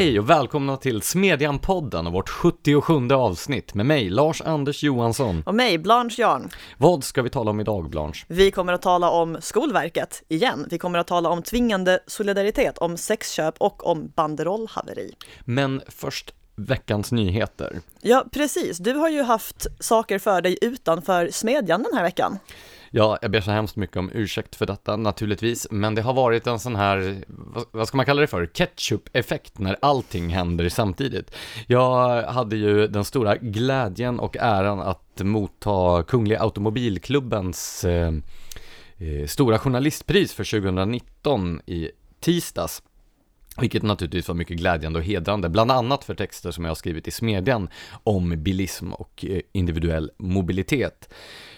Hej och välkomna till Smedjan-podden och vårt 77 avsnitt med mig, Lars-Anders Johansson. Och mig, Blanche Jarn. Vad ska vi tala om idag, Blanche? Vi kommer att tala om Skolverket igen. Vi kommer att tala om tvingande solidaritet, om sexköp och om banderollhaveri. Men först veckans nyheter. Ja, precis. Du har ju haft saker för dig utanför Smedjan den här veckan. Ja, jag ber så hemskt mycket om ursäkt för detta naturligtvis, men det har varit en sån här, vad ska man kalla det för, ketchup-effekt när allting händer samtidigt. Jag hade ju den stora glädjen och äran att motta Kungliga Automobilklubbens eh, eh, stora journalistpris för 2019 i tisdags. Vilket naturligtvis var mycket glädjande och hedrande, bland annat för texter som jag har skrivit i Smedjan om bilism och eh, individuell mobilitet.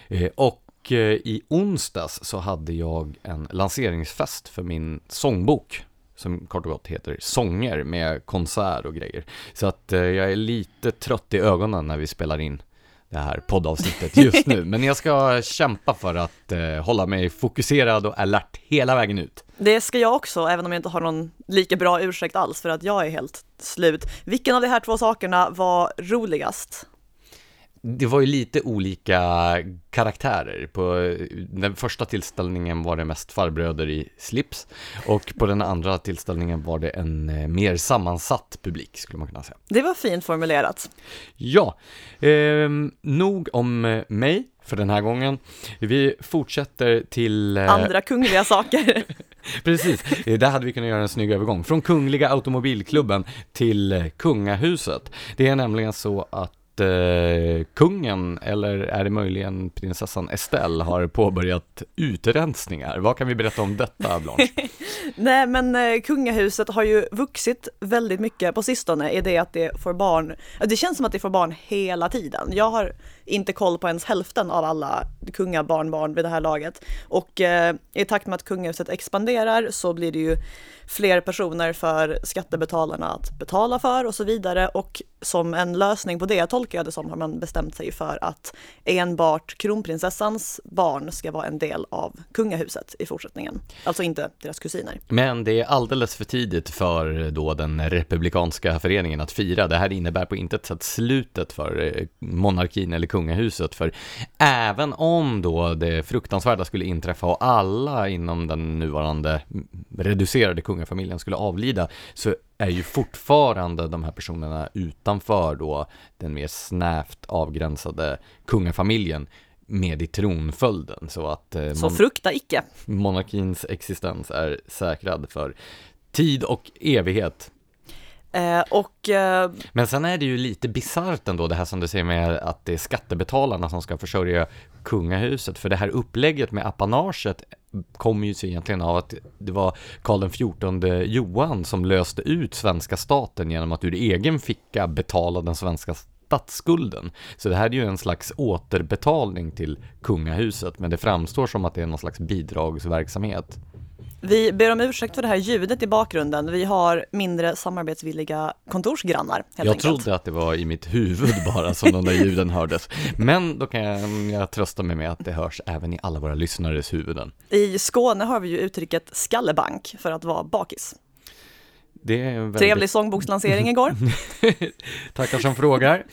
Eh, och och eh, i onsdags så hade jag en lanseringsfest för min sångbok som kort och gott heter Sånger med konsert och grejer. Så att eh, jag är lite trött i ögonen när vi spelar in det här poddavsnittet just nu. Men jag ska kämpa för att eh, hålla mig fokuserad och alert hela vägen ut. Det ska jag också, även om jag inte har någon lika bra ursäkt alls för att jag är helt slut. Vilken av de här två sakerna var roligast? Det var ju lite olika karaktärer. På den första tillställningen var det mest farbröder i slips och på den andra tillställningen var det en eh, mer sammansatt publik skulle man kunna säga. Det var fint formulerat. Ja, eh, nog om mig för den här gången. Vi fortsätter till... Eh... Andra kungliga saker. Precis, där hade vi kunnat göra en snygg övergång. Från Kungliga Automobilklubben till Kungahuset. Det är nämligen så att eh, kungen, eller är det möjligen prinsessan Estelle, har påbörjat utrensningar. Vad kan vi berätta om detta, Blanche? Nej, men eh, kungahuset har ju vuxit väldigt mycket på sistone i det att det får barn. Det känns som att det får barn hela tiden. Jag har inte koll på ens hälften av alla kungabarnbarn vid det här laget. Och eh, i takt med att kungahuset expanderar så blir det ju fler personer för skattebetalarna att betala för och så vidare. Och som en lösning på det tolkar jag det som har man bestämt sig för att enbart kronprinsessans barn ska vara en del av kungahuset i fortsättningen. Alltså inte deras kusiner. Men det är alldeles för tidigt för då den republikanska föreningen att fira. Det här innebär på intet sätt slutet för eh, monarkin eller kungahuset. För även om då det fruktansvärda skulle inträffa och alla inom den nuvarande reducerade kungafamiljen skulle avlida så är ju fortfarande de här personerna utanför då den mer snävt avgränsade kungafamiljen med i tronföljden så att eh, Så frukta icke! Monarkins existens är säkrad för tid och evighet Eh, och, eh, Men sen är det ju lite bisarrt ändå det här som du säger med att det är skattebetalarna som ska försörja kungahuset, för det här upplägget med apanaget kommer ju sig egentligen av att det var Karl XIV Johan som löste ut svenska staten genom att ur egen ficka betala den svenska statsskulden. Så det här är ju en slags återbetalning till kungahuset, men det framstår som att det är någon slags bidragsverksamhet. Vi ber om ursäkt för det här ljudet i bakgrunden. Vi har mindre samarbetsvilliga kontorsgrannar. Jag enkelt. trodde att det var i mitt huvud bara som de där ljuden hördes. Men då kan jag, jag trösta mig med att det hörs även i alla våra lyssnares huvuden. I Skåne har vi ju uttrycket skallebank för att vara bakis. Väldigt... Trevlig sångbokslansering igår. Tackar som frågar.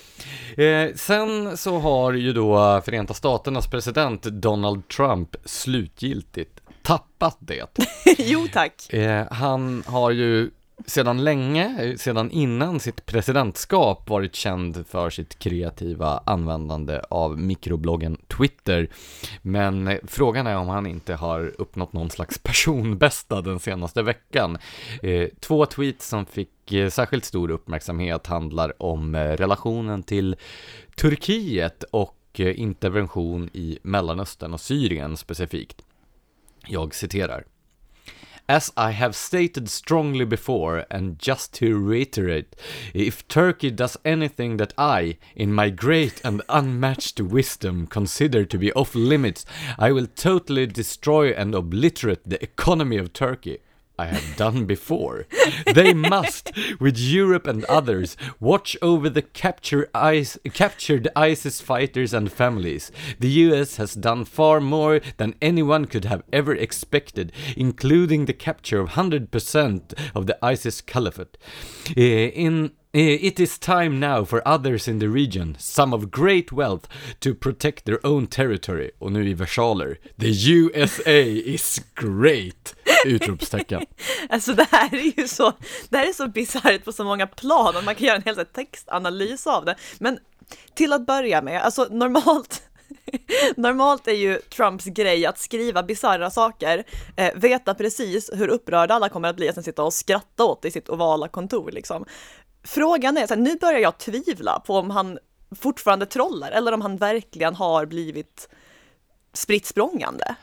Eh, sen så har ju då Förenta Staternas president Donald Trump slutgiltigt tappat det. jo tack. Eh, han har ju sedan länge, sedan innan sitt presidentskap varit känd för sitt kreativa användande av mikrobloggen Twitter. Men frågan är om han inte har uppnått någon slags personbästa den senaste veckan. Eh, två tweets som fick eh, särskilt stor uppmärksamhet handlar om eh, relationen till Turkiet och intervention i Mellanöstern och Syrien specifikt. Jag citerar. As I have stated strongly before, and just to reiterate, if Turkey does anything that I, in my great and unmatched wisdom, consider to be off limits, I will totally destroy and obliterate the economy of Turkey. I have done before. They must, with Europe and others, watch over the capture captured ISIS fighters and families. The US has done far more than anyone could have ever expected, including the capture of 100% of the ISIS caliphate. Eh, in Eh, It is time now for others in the region, some of great wealth, to protect their own territory. Och nu i versaler. The USA is great! Utropstecken. Alltså det här är ju så, det här är så bisarrt på så många plan och man kan göra en hel här textanalys av det. Men till att börja med, alltså normalt Normalt är ju Trumps grej att skriva bisarra saker, eh, veta precis hur upprörda alla kommer att bli, och sen sitta och skratta åt i sitt ovala kontor liksom. Frågan är, så här, nu börjar jag tvivla på om han fortfarande trollar eller om han verkligen har blivit spritt språngande.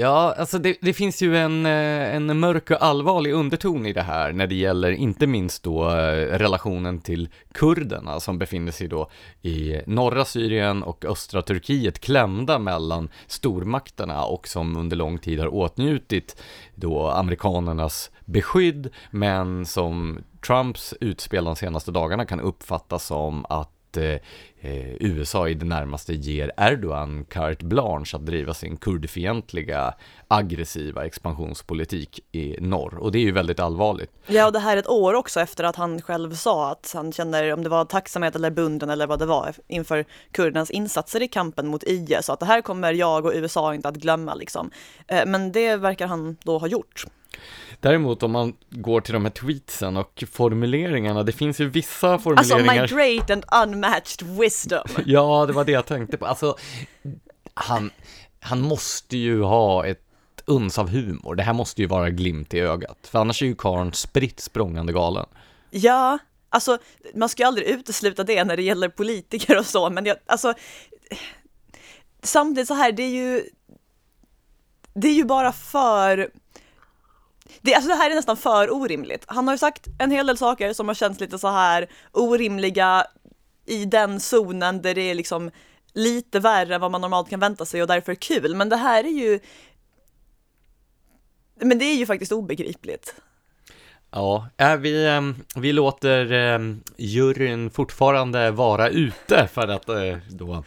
Ja, alltså det, det, finns ju en, eh, en mörk och allvarlig underton i det här när det gäller inte minst då eh, relationen till kurderna som befinner sig då i norra Syrien och östra Turkiet klämda mellan stormakterna och som under lång tid har åtnjutit då amerikanernas beskydd men som Trumps utspel de senaste dagarna kan uppfattas som att Eh, eh, USA i det närmaste ger Erdogan carte blanche att driva sin kurdfientliga aggressiva expansionspolitik i norr och det är ju väldigt allvarligt. Ja, och det här är ett år också efter att han själv sa att han känner, om det var tacksamhet eller bunden eller vad det var, inför kurdernas insatser i kampen mot IS, så att det här kommer jag och USA inte att glömma liksom. Eh, men det verkar han då ha gjort. Däremot om man går till de här tweetsen och formuleringarna, det finns ju vissa formuleringar Alltså my great and unmatched wisdom. Ja, det var det jag tänkte på, alltså han, han måste ju ha ett uns av humor, det här måste ju vara glimt i ögat, för annars är ju karln spritt språngande galen. Ja, alltså man ska ju aldrig utesluta det när det gäller politiker och så, men jag, alltså samtidigt så här, det är ju det är ju bara för det, alltså det här är nästan för orimligt. Han har ju sagt en hel del saker som har känts lite så här orimliga i den zonen där det är liksom lite värre än vad man normalt kan vänta sig och därför kul. Men det här är ju men det är ju faktiskt obegripligt. Ja, äh, vi, ehm, vi låter ehm, juryn fortfarande vara ute för att eh, då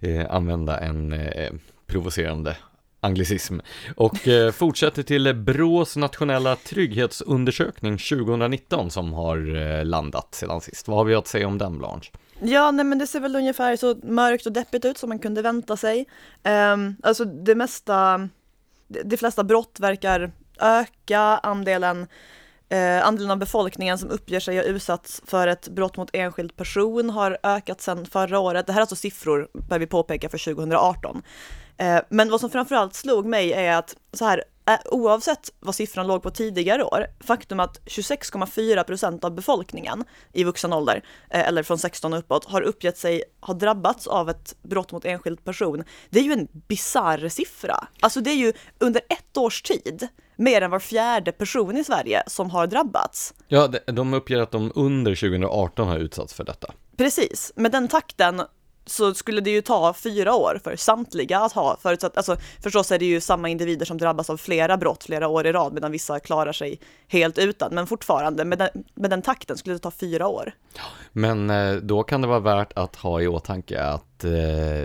eh, använda en eh, provocerande anglicism och eh, fortsätter till Brås nationella trygghetsundersökning 2019 som har eh, landat sedan sist. Vad har vi att säga om den Blanche? Ja, nej men det ser väl ungefär så mörkt och deppigt ut som man kunde vänta sig. Um, alltså det mesta, de flesta brott verkar öka, andelen Eh, andelen av befolkningen som uppger sig ha utsatts för ett brott mot enskild person har ökat sedan förra året. Det här är alltså siffror, bör vi påpeka, för 2018. Eh, men vad som framförallt slog mig är att så här, eh, oavsett vad siffran låg på tidigare år, faktum att 26,4 procent av befolkningen i vuxen ålder, eh, eller från 16 och uppåt, har uppgett sig ha drabbats av ett brott mot enskild person. Det är ju en bizarr siffra. Alltså det är ju under ett års tid mer än var fjärde person i Sverige som har drabbats. Ja, de uppger att de under 2018 har utsatts för detta. Precis, med den takten så skulle det ju ta fyra år för samtliga att ha förutsatt, alltså förstås är det ju samma individer som drabbas av flera brott flera år i rad medan vissa klarar sig helt utan, men fortfarande med den, med den takten skulle det ta fyra år. Men eh, då kan det vara värt att ha i åtanke att eh,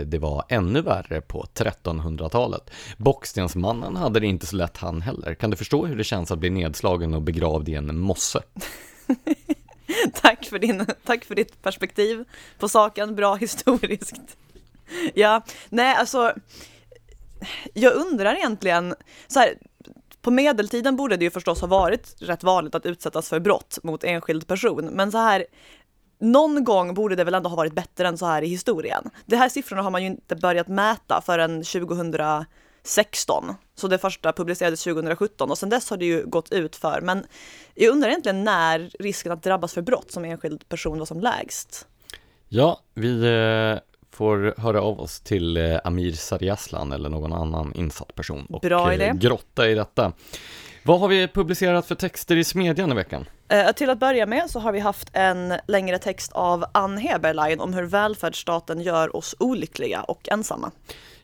det var ännu värre på 1300-talet. Bockstensmannen hade det inte så lätt han heller. Kan du förstå hur det känns att bli nedslagen och begravd i en mosse? tack, för din, tack för ditt perspektiv på saken, bra historiskt. Ja, nej alltså, jag undrar egentligen, så här, på medeltiden borde det ju förstås ha varit rätt vanligt att utsättas för brott mot enskild person, men så här, någon gång borde det väl ändå ha varit bättre än så här i historien. De här siffrorna har man ju inte börjat mäta förrän 2000 16. Så det första publicerades 2017 och sedan dess har det ju gått ut för. Men jag undrar egentligen när risken att drabbas för brott som enskild person var som lägst. Ja, vi eh, får höra av oss till eh, Amir Sariaslan eller någon annan insatt person och Bra idé. grotta i detta. Vad har vi publicerat för texter i Smedjan i veckan? Eh, till att börja med så har vi haft en längre text av Ann Heberlein om hur välfärdsstaten gör oss olyckliga och ensamma.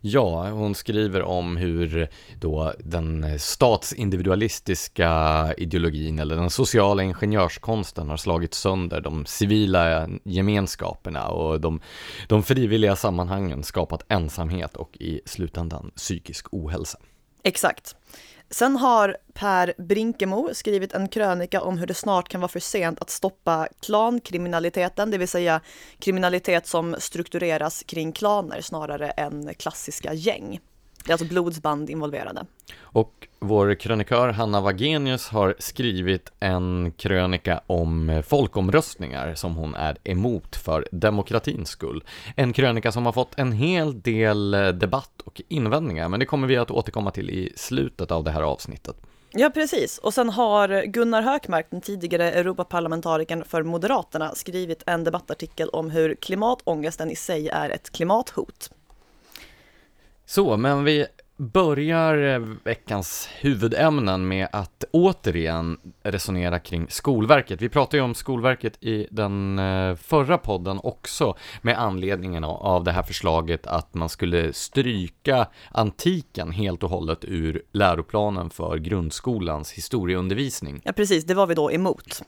Ja, hon skriver om hur då den statsindividualistiska ideologin eller den sociala ingenjörskonsten har slagit sönder de civila gemenskaperna och de, de frivilliga sammanhangen skapat ensamhet och i slutändan psykisk ohälsa. Exakt. Sen har Per Brinkemo skrivit en krönika om hur det snart kan vara för sent att stoppa klankriminaliteten, det vill säga kriminalitet som struktureras kring klaner snarare än klassiska gäng. Det är alltså blodsband involverade. Och vår krönikör Hanna Wagenius har skrivit en krönika om folkomröstningar som hon är emot för demokratins skull. En krönika som har fått en hel del debatt och invändningar, men det kommer vi att återkomma till i slutet av det här avsnittet. Ja, precis. Och sen har Gunnar Hökmark, den tidigare Europaparlamentarikern för Moderaterna, skrivit en debattartikel om hur klimatångesten i sig är ett klimathot. Så, men vi börjar eh, veckans huvudämnen med att återigen resonera kring Skolverket. Vi pratade ju om Skolverket i den eh, förra podden också med anledningen av det här förslaget att man skulle stryka antiken helt och hållet ur läroplanen för grundskolans historieundervisning. Ja, precis, det var vi då emot.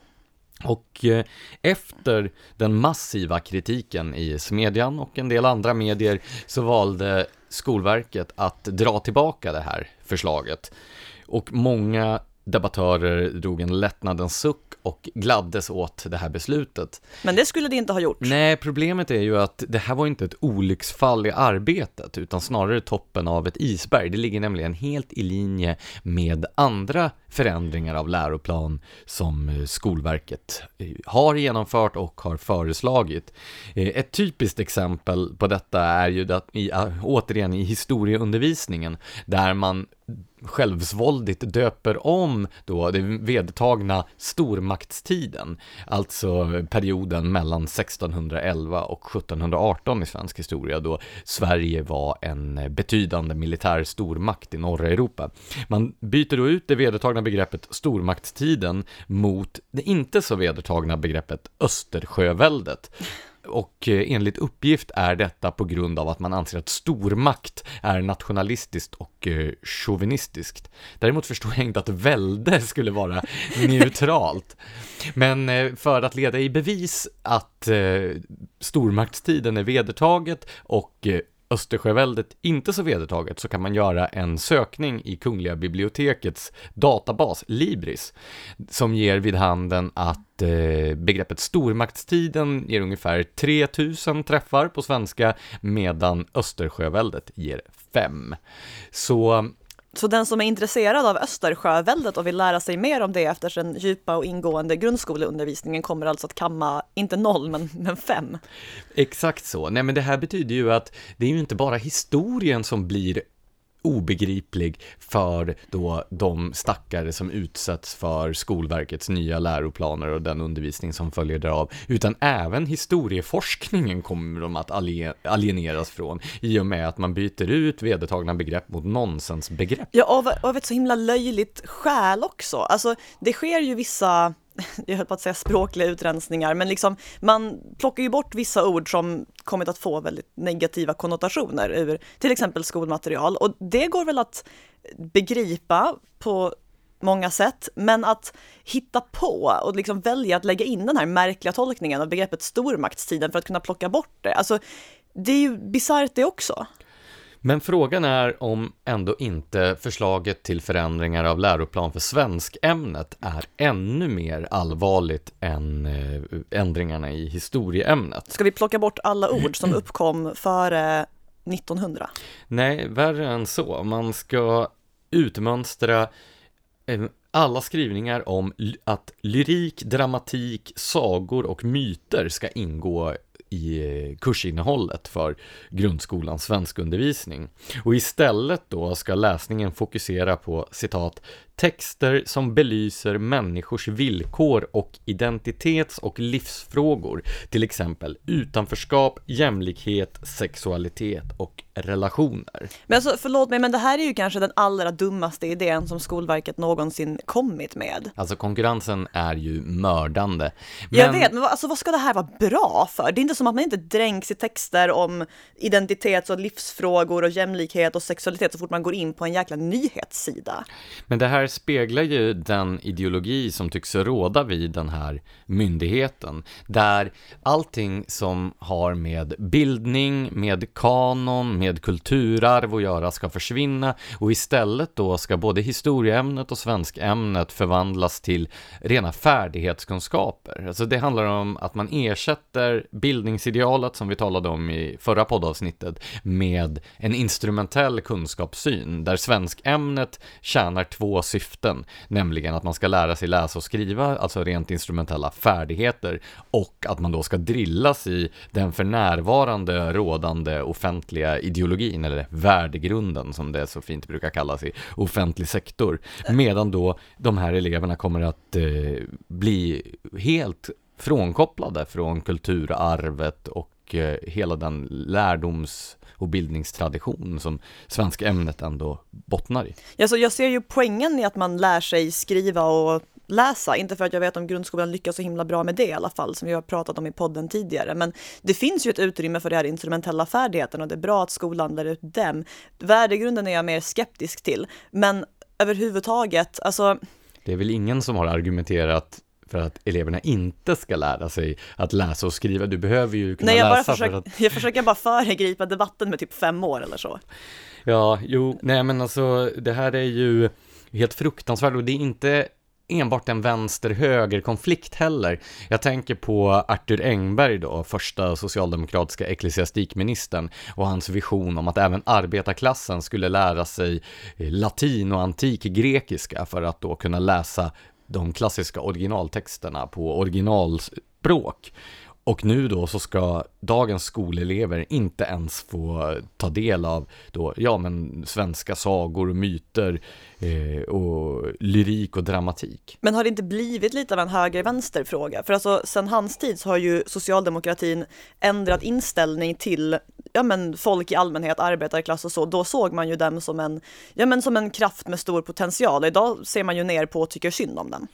Och eh, efter den massiva kritiken i Smedjan och en del andra medier så valde Skolverket att dra tillbaka det här förslaget. Och många debattörer drog en lättnadens suck och gladdes åt det här beslutet. Men det skulle det inte ha gjort. Nej, problemet är ju att det här var inte ett olycksfall i arbetet, utan snarare toppen av ett isberg. Det ligger nämligen helt i linje med andra förändringar av läroplan som Skolverket har genomfört och har föreslagit. Ett typiskt exempel på detta är ju att i, återigen i historieundervisningen, där man självsvåldigt döper om då den vedertagna stormaktstiden, alltså perioden mellan 1611 och 1718 i svensk historia, då Sverige var en betydande militär stormakt i norra Europa. Man byter då ut det vedertagna begreppet stormaktstiden mot det inte så vedertagna begreppet Östersjöväldet. Och eh, enligt uppgift är detta på grund av att man anser att stormakt är nationalistiskt och eh, chauvinistiskt. Däremot förstår jag inte att välde skulle vara neutralt. Men eh, för att leda i bevis att stormaktstiden är vedertaget och Östersjöväldet inte så vedertaget så kan man göra en sökning i Kungliga bibliotekets databas Libris som ger vid handen att eh, begreppet stormaktstiden ger ungefär 3000 träffar på svenska medan Östersjöväldet ger 5. Så så den som är intresserad av Östersjöväldet och vill lära sig mer om det efter den djupa och ingående grundskoleundervisningen kommer alltså att kamma, inte noll, men, men fem. Exakt så. Nej, men det här betyder ju att det är ju inte bara historien som blir obegriplig för då de stackare som utsätts för Skolverkets nya läroplaner och den undervisning som följer därav, utan även historieforskningen kommer de att alieneras från i och med att man byter ut vedertagna begrepp mot nonsensbegrepp. Ja, av, av ett så himla löjligt skäl också. Alltså, det sker ju vissa jag höll på att säga språkliga utrensningar, men liksom man plockar ju bort vissa ord som kommit att få väldigt negativa konnotationer ur till exempel skolmaterial och det går väl att begripa på många sätt, men att hitta på och liksom välja att lägga in den här märkliga tolkningen av begreppet stormaktstiden för att kunna plocka bort det, alltså det är ju bisarrt det också. Men frågan är om ändå inte förslaget till förändringar av läroplan för svenskämnet är ännu mer allvarligt än eh, ändringarna i historieämnet. Ska vi plocka bort alla ord som uppkom före 1900? Nej, värre än så. Man ska utmönstra eh, alla skrivningar om att lyrik, dramatik, sagor och myter ska ingå i kursinnehållet för grundskolans svenskundervisning. Och istället då ska läsningen fokusera på citat texter som belyser människors villkor och identitets och livsfrågor, till exempel utanförskap, jämlikhet, sexualitet och relationer. Men alltså, förlåt mig, men det här är ju kanske den allra dummaste idén som Skolverket någonsin kommit med. Alltså konkurrensen är ju mördande. Men... Jag vet, men vad, alltså, vad ska det här vara bra för? Det är inte som att man inte dränks i texter om identitets och livsfrågor och jämlikhet och sexualitet så fort man går in på en jäkla nyhetssida. Men det här speglar ju den ideologi som tycks råda vid den här myndigheten, där allting som har med bildning, med kanon, med kulturarv att göra ska försvinna och istället då ska både historieämnet och svenskämnet förvandlas till rena färdighetskunskaper. Alltså det handlar om att man ersätter bildningsidealet som vi talade om i förra poddavsnittet med en instrumentell kunskapssyn där svenskämnet tjänar två syften, nämligen att man ska lära sig läsa och skriva, alltså rent instrumentella färdigheter och att man då ska drillas i den för närvarande rådande offentliga ideologin eller värdegrunden som det så fint brukar kallas i offentlig sektor. Medan då de här eleverna kommer att eh, bli helt frånkopplade från kulturarvet och eh, hela den lärdoms och bildningstradition som svenska ämnet ändå bottnar i. Alltså jag ser ju poängen i att man lär sig skriva och läsa, inte för att jag vet om grundskolan lyckas så himla bra med det i alla fall, som vi har pratat om i podden tidigare, men det finns ju ett utrymme för de här instrumentella färdigheterna och det är bra att skolan lär ut dem. Värdegrunden är jag mer skeptisk till, men överhuvudtaget, alltså det är väl ingen som har argumenterat för att eleverna inte ska lära sig att läsa och skriva. Du behöver ju kunna Nej, jag läsa bara försöker, för att... jag försöker bara föregripa debatten med typ fem år eller så. Ja, jo, nej men alltså det här är ju helt fruktansvärt och det är inte enbart en vänster-höger-konflikt heller. Jag tänker på Arthur Engberg då, första socialdemokratiska ecklesiastikministern och hans vision om att även arbetarklassen skulle lära sig latin och antik grekiska för att då kunna läsa de klassiska originaltexterna på originalspråk. Och nu då så ska dagens skolelever inte ens få ta del av då, ja men svenska sagor och myter eh, och lyrik och dramatik. Men har det inte blivit lite av en höger-vänster fråga? För alltså sen hans tid så har ju socialdemokratin ändrat inställning till ja men folk i allmänhet, arbetarklass och så, då såg man ju dem som en, ja men som en kraft med stor potential. Idag ser man ju ner på och tycker synd om den.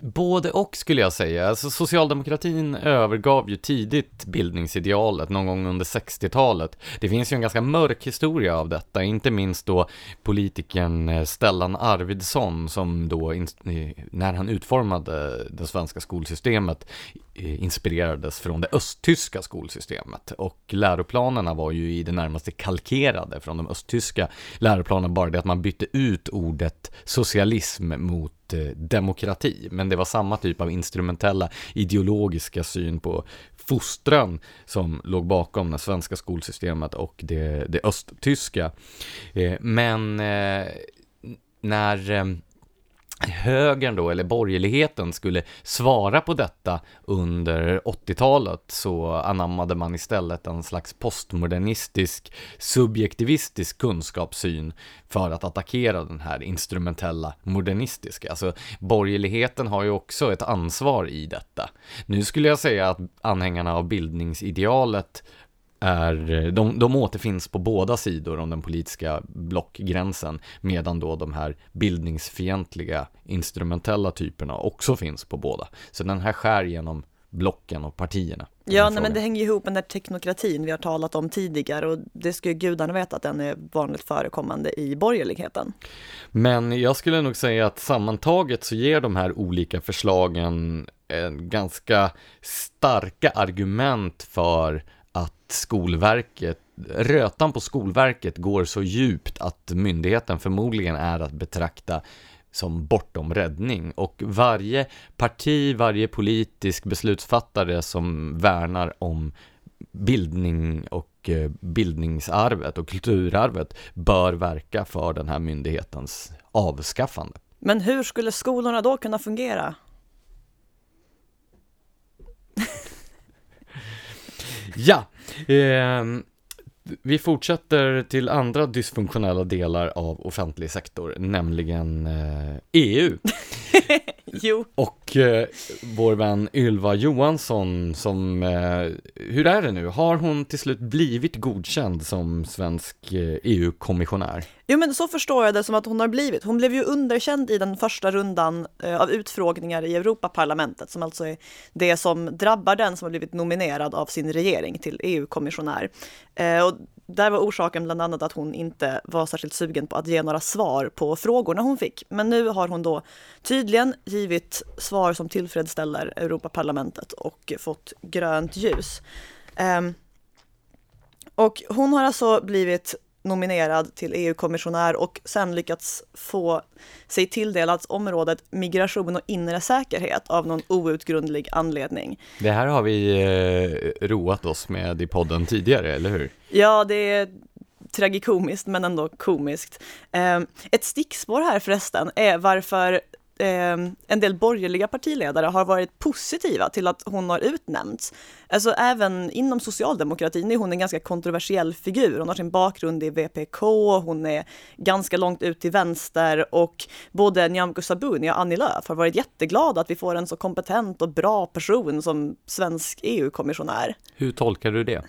Både och skulle jag säga. Alltså, socialdemokratin övergav ju tidigt bildningsidealet någon gång under 60-talet. Det finns ju en ganska mörk historia av detta, inte minst då politikern eh, Stellan Arvidsson som då, när han utformade det svenska skolsystemet, Eh, inspirerades från det östtyska skolsystemet och läroplanerna var ju i det närmaste kalkerade från de östtyska läroplanerna, bara det att man bytte ut ordet socialism mot eh, demokrati, men det var samma typ av instrumentella ideologiska syn på fostran som låg bakom det svenska skolsystemet och det, det östtyska. Eh, men när högern då, eller borgerligheten, skulle svara på detta under 80-talet så anammade man istället en slags postmodernistisk, subjektivistisk kunskapssyn för att attackera den här instrumentella modernistiska. Alltså borgerligheten har ju också ett ansvar i detta. Nu skulle jag säga att anhängarna av bildningsidealet är, de, de återfinns på båda sidor om den politiska blockgränsen, medan då de här bildningsfientliga instrumentella typerna också finns på båda. Så den här skär genom blocken och partierna. Ja, nej, men det hänger ihop med den där teknokratin vi har talat om tidigare och det ska ju gudarna veta att den är vanligt förekommande i borgerligheten. Men jag skulle nog säga att sammantaget så ger de här olika förslagen en ganska starka argument för att Skolverket, rötan på Skolverket går så djupt att myndigheten förmodligen är att betrakta som bortom räddning och varje parti, varje politisk beslutsfattare som värnar om bildning och eh, bildningsarvet och kulturarvet bör verka för den här myndighetens avskaffande. Men hur skulle skolorna då kunna fungera? Ja, eh, Vi fortsätter till andra dysfunktionella delar av offentlig sektor, nämligen eh, EU. jo. Och eh, vår vän Ylva Johansson som, eh, hur är det nu? Har hon till slut blivit godkänd som svensk eh, EU-kommissionär? Jo men så förstår jag det som att hon har blivit. Hon blev ju underkänd i den första rundan eh, av utfrågningar i Europaparlamentet som alltså är det som drabbar den som har blivit nominerad av sin regering till EU-kommissionär. Eh, och där var orsaken bland annat att hon inte var särskilt sugen på att ge några svar på frågorna hon fick. Men nu har hon då tydligen givit svar som tillfredsställer Europaparlamentet och fått grönt ljus. Ehm, och hon har alltså blivit nominerad till EU-kommissionär och sen lyckats få sig tilldelat området migration och inre säkerhet av någon outgrundlig anledning. Det här har vi eh, roat oss med i podden tidigare, eller hur? Ja, det är tragikomiskt men ändå komiskt. Eh, ett stickspår här förresten är varför en del borgerliga partiledare har varit positiva till att hon har utnämnts. Alltså även inom socialdemokratin är hon en ganska kontroversiell figur. Hon har sin bakgrund i VPK, hon är ganska långt ut till vänster och både Nyamko Sabuni och Annie Lööf har varit jätteglada att vi får en så kompetent och bra person som svensk EU-kommissionär. Hur tolkar du det?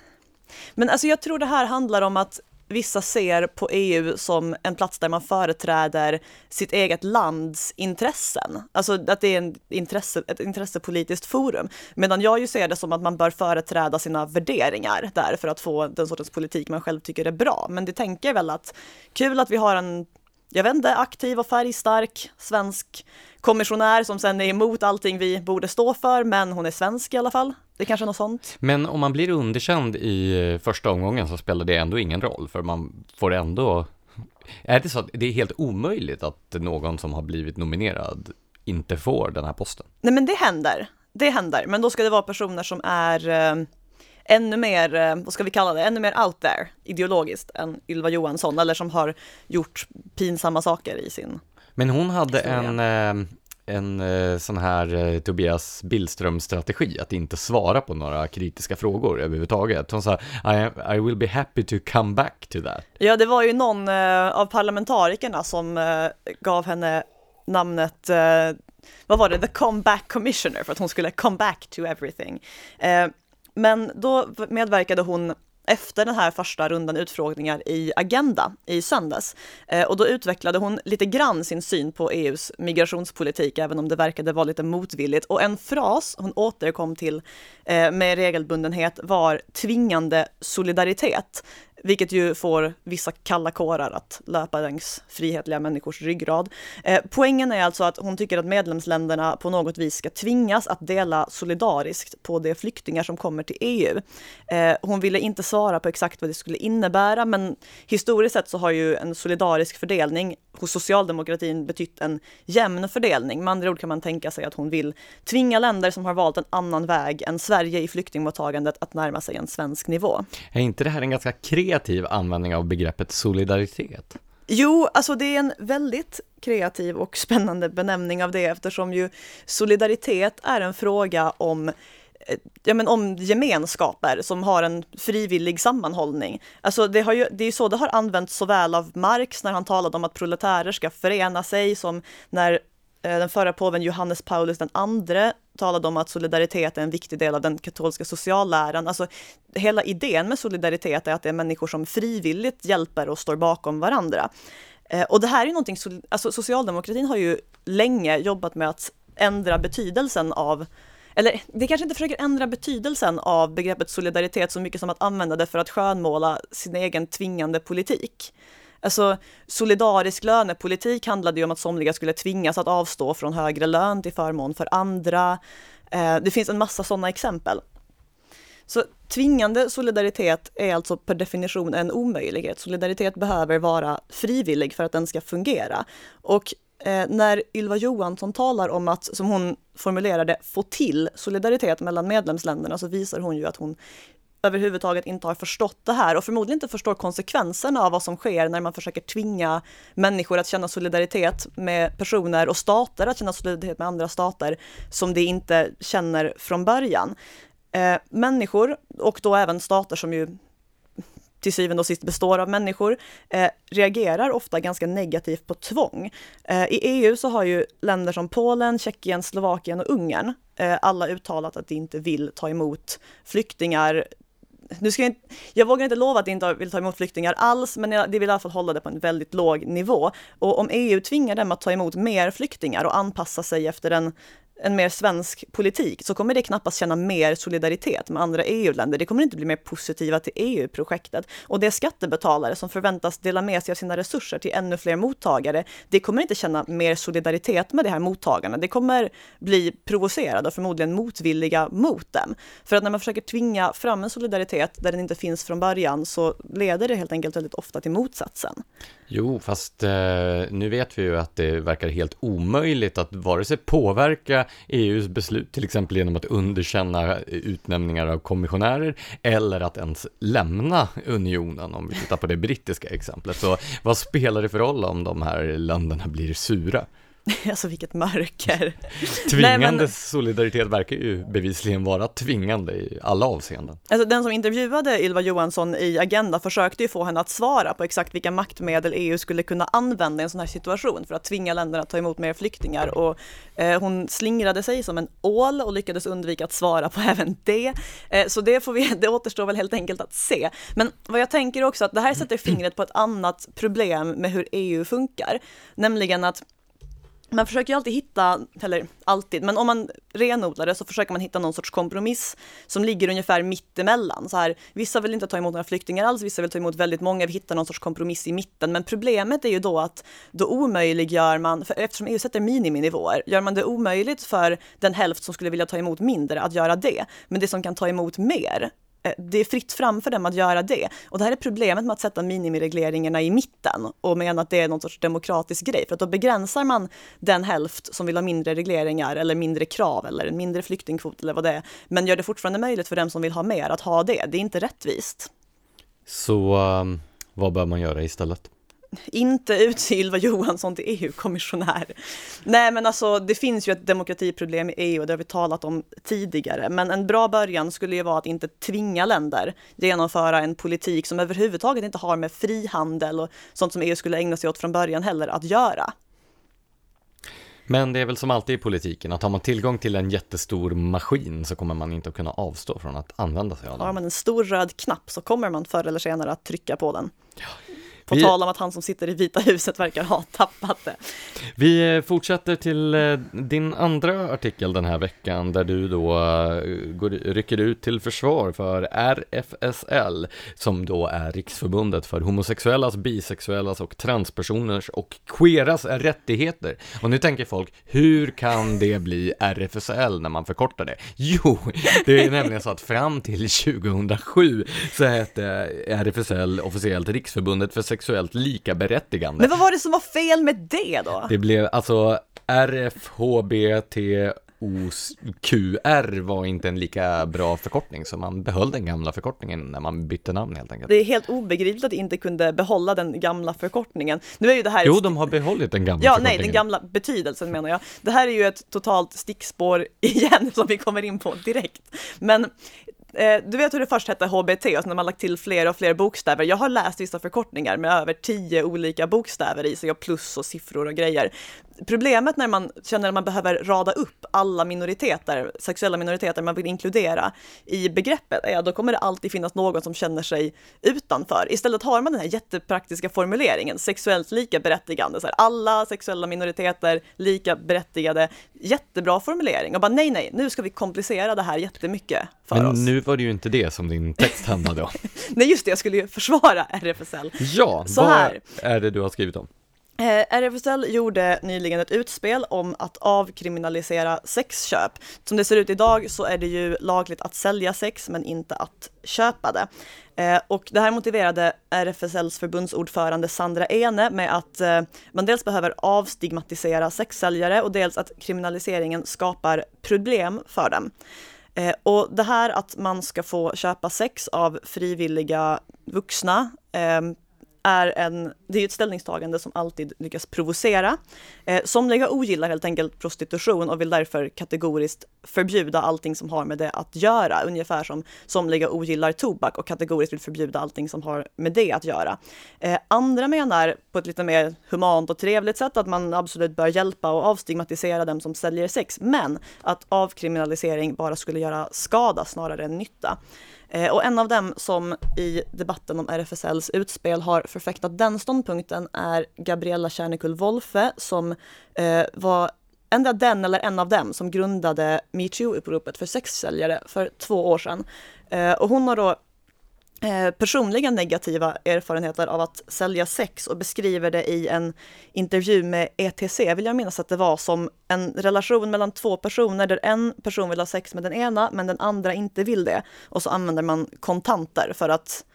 Men alltså jag tror det här handlar om att vissa ser på EU som en plats där man företräder sitt eget lands intressen. Alltså att det är en intresse, ett intressepolitiskt forum. Medan jag ju ser det som att man bör företräda sina värderingar där för att få den sortens politik man själv tycker är bra. Men det tänker jag väl att kul att vi har en jag vet inte, aktiv och färgstark svensk kommissionär som sen är emot allting vi borde stå för, men hon är svensk i alla fall. Det är kanske är något sånt. Men om man blir underkänd i eh, första omgången så spelar det ändå ingen roll, för man får ändå... Är det så att det är helt omöjligt att någon som har blivit nominerad inte får den här posten? Nej, men det händer. Det händer, men då ska det vara personer som är eh, ännu mer, eh, vad ska vi kalla det, ännu mer out there ideologiskt än Ylva Johansson eller som har gjort pinsamma saker i sin Men hon hade en, eh, en eh, sån här eh, Tobias Billström-strategi, att inte svara på några kritiska frågor överhuvudtaget. Hon sa I, I will be happy to come back to that. Ja, det var ju någon eh, av parlamentarikerna som eh, gav henne namnet vad var det, the comeback commissioner för att hon skulle come back to everything. Men då medverkade hon efter den här första rundan utfrågningar i Agenda i söndags. Eh, och då utvecklade hon lite grann sin syn på EUs migrationspolitik, även om det verkade vara lite motvilligt. Och en fras hon återkom till eh, med regelbundenhet var tvingande solidaritet vilket ju får vissa kalla kårar att löpa längs frihetliga människors ryggrad. Eh, poängen är alltså att hon tycker att medlemsländerna på något vis ska tvingas att dela solidariskt på de flyktingar som kommer till EU. Eh, hon ville inte svara på exakt vad det skulle innebära, men historiskt sett så har ju en solidarisk fördelning hos socialdemokratin betytt en jämn fördelning. Med andra ord kan man tänka sig att hon vill tvinga länder som har valt en annan väg än Sverige i flyktingmottagandet att närma sig en svensk nivå. Är inte det här en ganska kreativ kreativ användning av begreppet solidaritet? Jo, alltså det är en väldigt kreativ och spännande benämning av det eftersom ju solidaritet är en fråga om eh, ja, men om gemenskaper som har en frivillig sammanhållning. Alltså det, har ju, det är ju så det har använts såväl av Marx när han talade om att proletärer ska förena sig som när Eh, den förra påven Johannes Paulus den andre talade om att solidaritet är en viktig del av den katolska socialläran. Alltså, hela idén med solidaritet är att det är människor som frivilligt hjälper och står bakom varandra. Eh, och det här är någonting, alltså socialdemokratin har ju länge jobbat med att ändra betydelsen av eller det kanske inte försöker ändra betydelsen av begreppet solidaritet så mycket som att använda det för att skönmåla sin egen tvingande politik. Alltså solidarisk lönepolitik handlade ju om att somliga skulle tvingas att avstå från högre lön till förmån för andra. Eh, det finns en massa sådana exempel. Så tvingande solidaritet är alltså per definition en omöjlighet. Solidaritet behöver vara frivillig för att den ska fungera. Och eh, när Ylva Johansson talar om att, som hon formulerade, få till solidaritet mellan medlemsländerna så visar hon ju att hon överhuvudtaget inte har förstått det här och förmodligen inte förstår konsekvenserna av vad som sker när man försöker tvinga människor att känna solidaritet med personer och stater att känna solidaritet med andra stater som de inte känner från början. Eh, människor och då även stater som ju till syvende och sist består av människor, eh, reagerar ofta ganska negativt på tvång. Eh, I EU så har ju länder som Polen, Tjeckien, Slovakien och Ungern eh, alla uttalat att de inte vill ta emot flyktingar nu ska jag, inte, jag vågar inte lova att de inte vill ta emot flyktingar alls, men de vill i alla fall hålla det på en väldigt låg nivå. Och om EU tvingar dem att ta emot mer flyktingar och anpassa sig efter en en mer svensk politik så kommer det knappast känna mer solidaritet med andra EU-länder. Det kommer inte bli mer positiva till EU-projektet. Och det är skattebetalare som förväntas dela med sig av sina resurser till ännu fler mottagare. Det kommer inte känna mer solidaritet med de här mottagarna. Det kommer bli provocerade och förmodligen motvilliga mot dem. För att när man försöker tvinga fram en solidaritet där den inte finns från början så leder det helt enkelt väldigt ofta till motsatsen. Jo, fast eh, nu vet vi ju att det verkar helt omöjligt att vare sig påverka EUs beslut, till exempel genom att underkänna utnämningar av kommissionärer, eller att ens lämna unionen, om vi tittar på det brittiska exemplet. Så vad spelar det för roll om de här länderna blir sura? Alltså vilket mörker. Tvingande Nej, men... solidaritet verkar ju bevisligen vara tvingande i alla avseenden. Alltså den som intervjuade Ylva Johansson i Agenda försökte ju få henne att svara på exakt vilka maktmedel EU skulle kunna använda i en sån här situation för att tvinga länderna att ta emot mer flyktingar och eh, hon slingrade sig som en ål och lyckades undvika att svara på även det. Eh, så det får vi, det återstår väl helt enkelt att se. Men vad jag tänker också att det här sätter fingret på ett annat problem med hur EU funkar, nämligen att man försöker ju alltid hitta, eller alltid, men om man renodlar det så försöker man hitta någon sorts kompromiss som ligger ungefär mittemellan. Så här, vissa vill inte ta emot några flyktingar alls, vissa vill ta emot väldigt många, vi hittar någon sorts kompromiss i mitten. Men problemet är ju då att då omöjliggör man, för eftersom EU sätter miniminivåer, gör man det omöjligt för den hälft som skulle vilja ta emot mindre att göra det. Men det som kan ta emot mer Eh, det är fritt fram för dem att göra det. Och det här är problemet med att sätta minimiregleringarna i mitten och mena att det är någon sorts demokratisk grej, för att då begränsar man den hälft som vill ha mindre regleringar eller mindre krav eller en mindre flyktingkvot eller vad det är, men gör det fortfarande möjligt för dem som vill ha mer att ha det. Det är inte rättvist. Så um, vad bör man göra istället? Inte utse Ylva Johansson till EU-kommissionär. Nej men alltså det finns ju ett demokratiproblem i EU och det har vi talat om tidigare. Men en bra början skulle ju vara att inte tvinga länder genomföra en politik som överhuvudtaget inte har med frihandel och sånt som EU skulle ägna sig åt från början heller att göra. Men det är väl som alltid i politiken, att har man tillgång till en jättestor maskin så kommer man inte att kunna avstå från att använda sig av den. Har man en stor röd knapp så kommer man förr eller senare att trycka på den. Ja. På vi... tal om att han som sitter i Vita huset verkar ha tappat det. Vi fortsätter till eh, din andra artikel den här veckan där du då eh, går, rycker ut till försvar för RFSL som då är Riksförbundet för homosexuellas, bisexuellas och transpersoners och queeras rättigheter. Och nu tänker folk, hur kan det bli RFSL när man förkortar det? Jo, det är nämligen så att fram till 2007 så hette RFSL officiellt Riksförbundet för sexuellt likaberättigande. Men vad var det som var fel med det då? Det blev alltså RFHBT OQR var inte en lika bra förkortning, så man behöll den gamla förkortningen när man bytte namn helt enkelt. Det är helt obegripligt att de inte kunde behålla den gamla förkortningen. Nu är ju det här... Jo, de har behållit den gamla. Ja, nej, den gamla betydelsen menar jag. Det här är ju ett totalt stickspår igen som vi kommer in på direkt. Men Eh, du vet hur det först hette HBT och sen har man lagt till fler och fler bokstäver. Jag har läst vissa förkortningar med över tio olika bokstäver i sig och plus och siffror och grejer problemet när man känner att man behöver rada upp alla minoriteter, sexuella minoriteter man vill inkludera i begreppet, ja då kommer det alltid finnas någon som känner sig utanför. Istället har man den här jättepraktiska formuleringen, sexuellt lika berättigande, så här, alla sexuella minoriteter lika berättigade, jättebra formulering och bara nej, nej, nu ska vi komplicera det här jättemycket för Men oss. Men nu var det ju inte det som din text handlade om. nej, just det, jag skulle ju försvara RFSL. Ja, så vad här. är det du har skrivit om? Eh, RFSL gjorde nyligen ett utspel om att avkriminalisera sexköp. Som det ser ut idag så är det ju lagligt att sälja sex men inte att köpa det. Eh, och det här motiverade RFSLs förbundsordförande Sandra Ene med att eh, man dels behöver avstigmatisera sexsäljare och dels att kriminaliseringen skapar problem för dem. Eh, och det här att man ska få köpa sex av frivilliga vuxna eh, är en, det är ett ställningstagande som alltid lyckas provocera. Eh, somliga ogillar helt enkelt prostitution och vill därför kategoriskt förbjuda allting som har med det att göra, ungefär som somliga ogillar tobak och kategoriskt vill förbjuda allting som har med det att göra. Eh, andra menar på ett lite mer humant och trevligt sätt att man absolut bör hjälpa och avstigmatisera dem som säljer sex, men att avkriminalisering bara skulle göra skada snarare än nytta. Eh, och en av dem som i debatten om RFSLs utspel har förfäktat den ståndpunkten är Gabriella Kärnekull Wolfe som eh, var endera den eller en av dem som grundade metoo-uppropet för sexsäljare för två år sedan. Eh, och hon har då Eh, personliga negativa erfarenheter av att sälja sex och beskriver det i en intervju med ETC, vill jag minnas att det var, som en relation mellan två personer där en person vill ha sex med den ena men den andra inte vill det. Och så använder man kontanter för att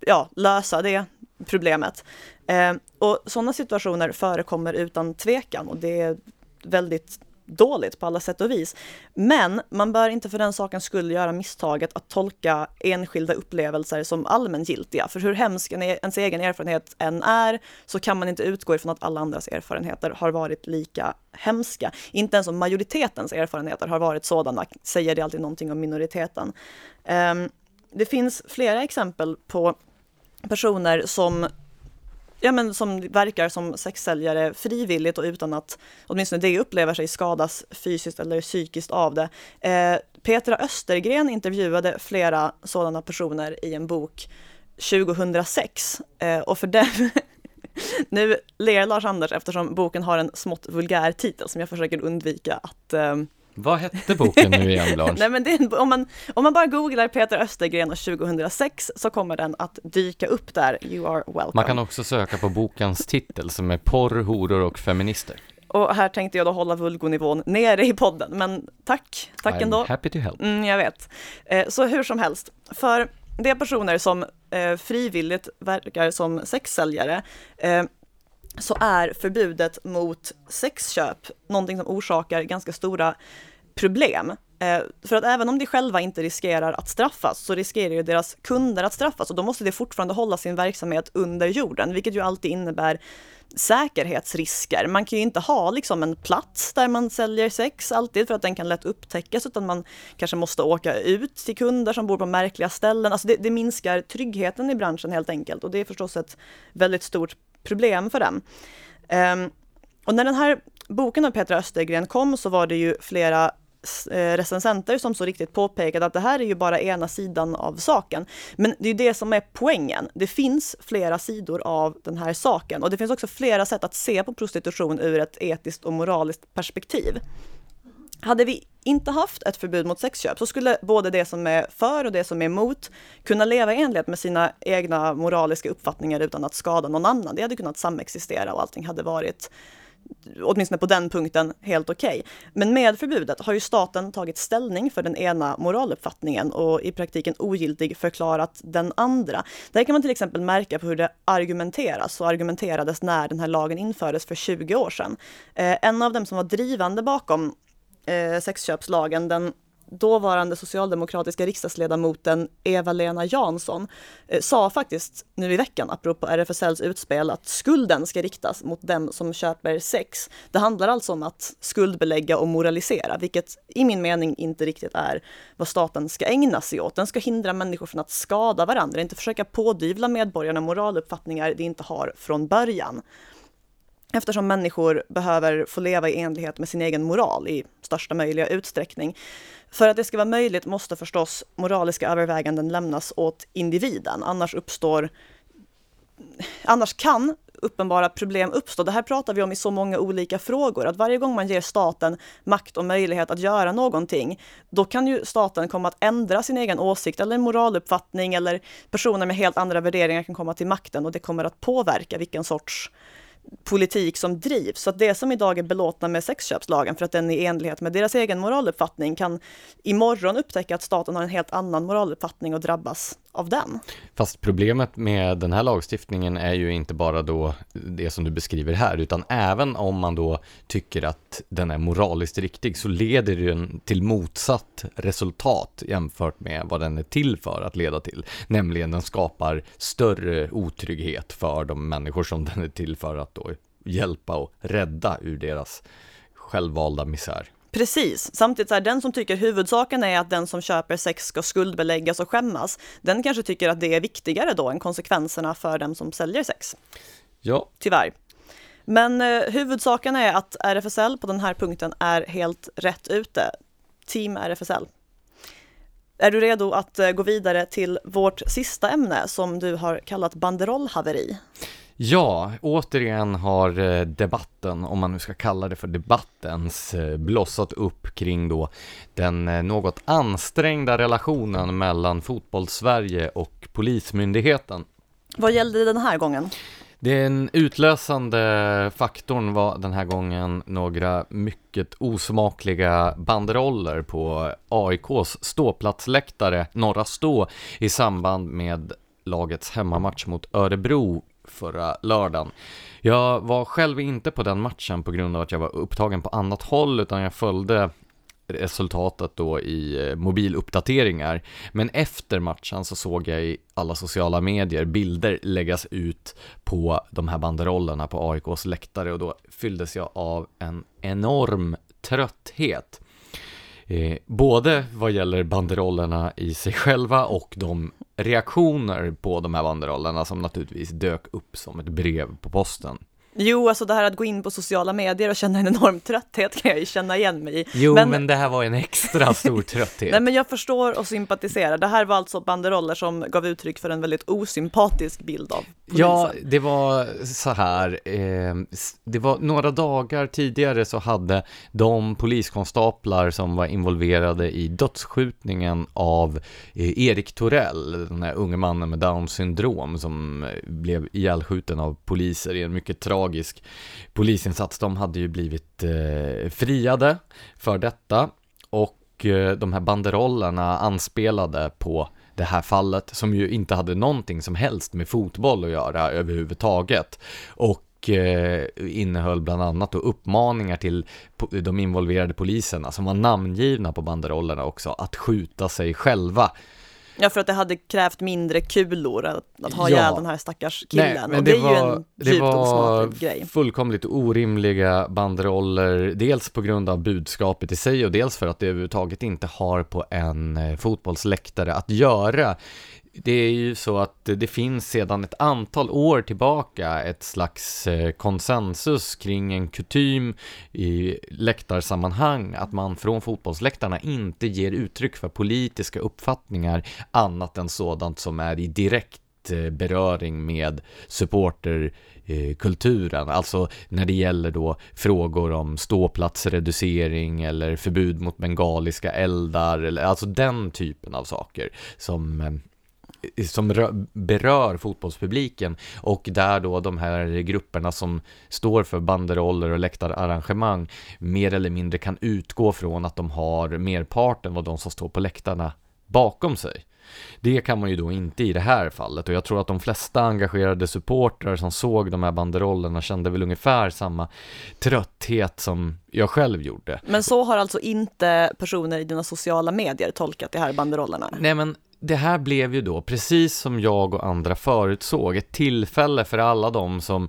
ja, lösa det problemet. Eh, och sådana situationer förekommer utan tvekan och det är väldigt dåligt på alla sätt och vis. Men man bör inte för den sakens skull göra misstaget att tolka enskilda upplevelser som allmängiltiga. För hur hemsk e- ens egen erfarenhet än är, så kan man inte utgå ifrån att alla andras erfarenheter har varit lika hemska. Inte ens om majoritetens erfarenheter har varit sådana, säger det alltid någonting om minoriteten. Um, det finns flera exempel på personer som ja, men som verkar som sexsäljare frivilligt och utan att åtminstone det upplever sig skadas fysiskt eller psykiskt av det. Eh, Petra Östergren intervjuade flera sådana personer i en bok 2006 eh, och för den... nu ler Lars-Anders eftersom boken har en smått vulgär titel som jag försöker undvika att eh, vad hette boken nu igen Lars? Nej, men det, om, man, om man bara googlar Peter Östergren och 2006 så kommer den att dyka upp där. You are welcome. Man kan också söka på bokens titel som är Porr, horor och feminister. Och här tänkte jag då hålla vulgonivån nere i podden, men tack, tack I'm ändå. happy to help. Mm, jag vet. Eh, så hur som helst, för det är personer som eh, frivilligt verkar som sexsäljare eh, så är förbudet mot sexköp någonting som orsakar ganska stora problem. Eh, för att även om de själva inte riskerar att straffas så riskerar ju deras kunder att straffas och då måste de fortfarande hålla sin verksamhet under jorden, vilket ju alltid innebär säkerhetsrisker. Man kan ju inte ha liksom en plats där man säljer sex alltid för att den kan lätt upptäckas utan man kanske måste åka ut till kunder som bor på märkliga ställen. Alltså det, det minskar tryggheten i branschen helt enkelt och det är förstås ett väldigt stort problem för dem. Ehm, um, och när den här boken av Petra Östergren kom så var det ju flera eh, recensenter som så riktigt påpekade att det här är ju bara ena sidan av saken. Men det är det som är poängen. Det finns flera sidor av den här saken och det finns också flera sätt att se på prostitution ur ett etiskt och moraliskt perspektiv. Hade vi inte haft ett förbud mot sexköp så skulle både det som är för och det som är emot kunna leva i enlighet med sina egna moraliska uppfattningar utan att skada någon annan. Det hade kunnat samexistera och allting hade varit åtminstone på den punkten helt okej. Okay. Men med förbudet har ju staten tagit ställning för den ena moraluppfattningen och i praktiken ogiltig förklarat den andra. Det kan man till exempel märka på hur det argumenteras och argumenterades när den här lagen infördes för 20 år sedan. Eh, en av dem som var drivande bakom eh, sexköpslagen, den dåvarande socialdemokratiska riksdagsledamoten Eva-Lena Jansson eh, sa faktiskt nu i veckan, apropå RFSLs utspel, att skulden ska riktas mot dem som köper sex. Det handlar alltså om att skuldbelägga och moralisera, vilket i min mening inte riktigt är vad staten ska ägna sig åt. Den ska hindra människor från att skada varandra, inte försöka pådyvla medborgarna moraluppfattningar de inte har från början eftersom människor behöver få leva i enlighet med sin egen moral i största möjliga utsträckning. För att det ska vara möjligt måste förstås moraliska överväganden lämnas åt individen, annars uppstår Annars kan uppenbara problem uppstå. Det här pratar vi om i så många olika frågor, att varje gång man ger staten makt och möjlighet att göra någonting, då kan ju staten komma att ändra sin egen åsikt eller moraluppfattning eller personer med helt andra värderingar kan komma till makten och det kommer att påverka vilken sorts politik som drivs. Så att det som idag är belåtna med sexköpslagen för att den är i enlighet med deras egen moraluppfattning kan imorgon upptäcka att staten har en helt annan moraluppfattning och drabbas av den. Fast problemet med den här lagstiftningen är ju inte bara då det som du beskriver här, utan även om man då tycker att den är moraliskt riktig så leder den till motsatt resultat jämfört med vad den är till för att leda till. Nämligen den skapar större otrygghet för de människor som den är till för att då hjälpa och rädda ur deras självvalda misär. Precis, samtidigt så här, den som tycker huvudsaken är att den som köper sex ska skuldbeläggas och skämmas, den kanske tycker att det är viktigare då än konsekvenserna för den som säljer sex. Ja. Tyvärr. Men eh, huvudsaken är att RFSL på den här punkten är helt rätt ute. Team RFSL. Är du redo att eh, gå vidare till vårt sista ämne som du har kallat banderollhaveri? Ja, återigen har eh, debatten, om man nu ska kalla det för debattens, eh, blossat upp kring då den eh, något ansträngda relationen mellan fotbollssverige och Polismyndigheten. Vad gällde den här gången? Den utlösande faktorn var den här gången några mycket osmakliga banderoller på AIKs ståplatsläktare, Norra Stå, i samband med lagets hemmamatch mot Örebro förra lördagen. Jag var själv inte på den matchen på grund av att jag var upptagen på annat håll, utan jag följde resultatet då i eh, mobiluppdateringar. Men efter matchen så såg jag i alla sociala medier bilder läggas ut på de här banderollerna på AIKs läktare och då fylldes jag av en enorm trötthet. Eh, både vad gäller banderollerna i sig själva och de reaktioner på de här banderollerna som naturligtvis dök upp som ett brev på posten. Jo, alltså det här att gå in på sociala medier och känna en enorm trötthet kan jag ju känna igen mig i. Jo, men, men det här var en extra stor trötthet. Nej, men jag förstår och sympatiserar. Det här var alltså banderoller som gav uttryck för en väldigt osympatisk bild av polisen. Ja, det var så här. Eh, det var några dagar tidigare så hade de poliskonstaplar som var involverade i dödsskjutningen av eh, Erik Torell, den här unge mannen med Downs syndrom som eh, blev ihjälskjuten av poliser i en mycket tragisk tragisk polisinsats. De hade ju blivit eh, friade för detta och eh, de här banderollerna anspelade på det här fallet som ju inte hade någonting som helst med fotboll att göra överhuvudtaget. Och eh, innehöll bland annat då uppmaningar till de involverade poliserna som var namngivna på banderollerna också att skjuta sig själva Ja, för att det hade krävt mindre kulor att, att ha ja. ihjäl den här stackars killen. Nej, men och det, det var, är ju en det var grej. fullkomligt orimliga banderoller, dels på grund av budskapet i sig och dels för att det överhuvudtaget inte har på en eh, fotbollsläktare att göra det är ju så att det finns sedan ett antal år tillbaka ett slags eh, konsensus kring en kutym i läktarsammanhang att man från fotbollsläktarna inte ger uttryck för politiska uppfattningar annat än sådant som är i direkt eh, beröring med supporterkulturen, eh, alltså när det gäller då frågor om ståplatsreducering eller förbud mot bengaliska eldar, eller alltså den typen av saker som som berör fotbollspubliken och där då de här grupperna som står för banderoller och läktararrangemang mer eller mindre kan utgå från att de har merparten av de som står på läktarna bakom sig. Det kan man ju då inte i det här fallet och jag tror att de flesta engagerade supportrar som såg de här banderollerna kände väl ungefär samma trötthet som jag själv gjorde. Men så har alltså inte personer i dina sociala medier tolkat de här banderollerna? Nej men det här blev ju då, precis som jag och andra förutsåg, ett tillfälle för alla de som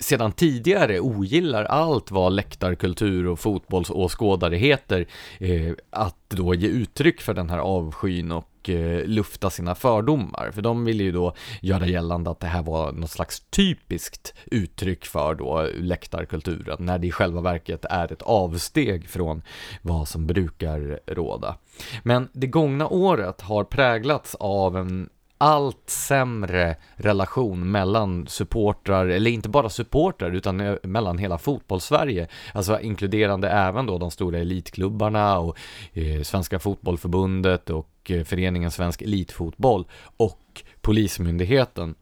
sedan tidigare ogillar allt vad läktarkultur och fotbollsåskådare heter, eh, att då ge uttryck för den här avskyn och eh, lufta sina fördomar. För de ville ju då göra gällande att det här var något slags typiskt uttryck för då läktarkulturen, när det i själva verket är ett avsteg från vad som brukar råda. Men det gångna året har präglats av en allt sämre relation mellan supportrar, eller inte bara supportrar utan eh, mellan hela fotbollssverige, alltså inkluderande även då de stora elitklubbarna och eh, Svenska fotbollförbundet och eh, föreningen Svensk Elitfotboll och Polismyndigheten.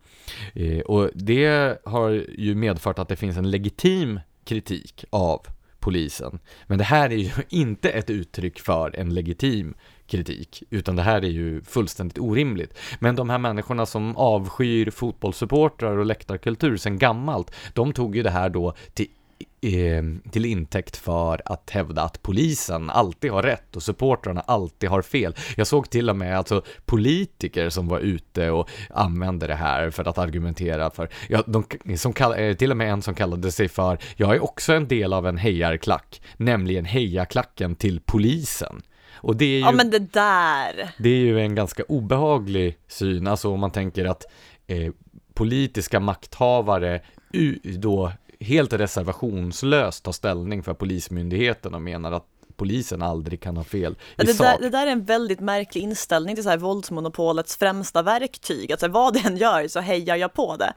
Eh, och det har ju medfört att det finns en legitim kritik av polisen. Men det här är ju inte ett uttryck för en legitim kritik, utan det här är ju fullständigt orimligt. Men de här människorna som avskyr fotbollssupportrar och läktarkultur sedan gammalt, de tog ju det här då till eh, till intäkt för att hävda att polisen alltid har rätt och supportrarna alltid har fel. Jag såg till och med alltså politiker som var ute och använde det här för att argumentera för, ja, de, som kall, eh, till och med en som kallade sig för, jag är också en del av en hejarklack, nämligen hejarklacken till polisen. Och det är ju, Ja men det där! det är ju en ganska obehaglig syn, alltså om man tänker att eh, politiska makthavare då helt reservationslöst tar ställning för polismyndigheten och menar att polisen aldrig kan ha fel i Det sak. där, det där är en väldigt märklig inställning till så här våldsmonopolets främsta verktyg. Att så här, vad den gör så hejar jag på det.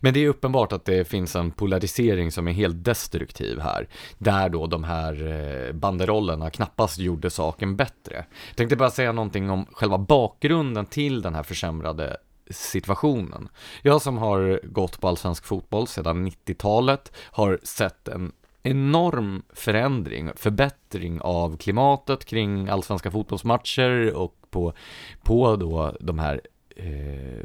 Men det är uppenbart att det finns en polarisering som är helt destruktiv här, där då de här eh, banderollerna knappast gjorde saken bättre. Jag tänkte bara säga någonting om själva bakgrunden till den här försämrade situationen. Jag som har gått på allsvensk fotboll sedan 90-talet har sett en enorm förändring, förbättring av klimatet kring allsvenska fotbollsmatcher och på, på då de här eh,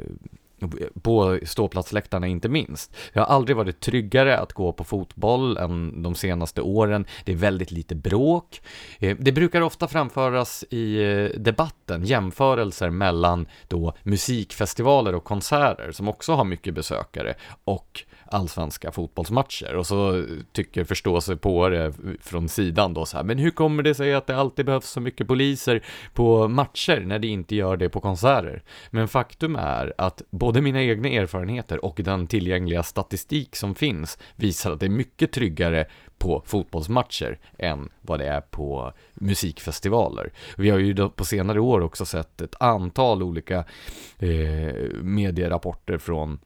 på ståplatsläktarna inte minst. Jag har aldrig varit tryggare att gå på fotboll än de senaste åren. Det är väldigt lite bråk. Eh, det brukar ofta framföras i eh, debatten jämförelser mellan då musikfestivaler och konserter som också har mycket besökare och allsvenska fotbollsmatcher och så tycker förståelse på det från sidan då så här, men hur kommer det sig att det alltid behövs så mycket poliser på matcher när det inte gör det på konserter? Men faktum är att både mina egna erfarenheter och den tillgängliga statistik som finns visar att det är mycket tryggare på fotbollsmatcher än vad det är på musikfestivaler. Vi har ju då på senare år också sett ett antal olika eh, medierapporter från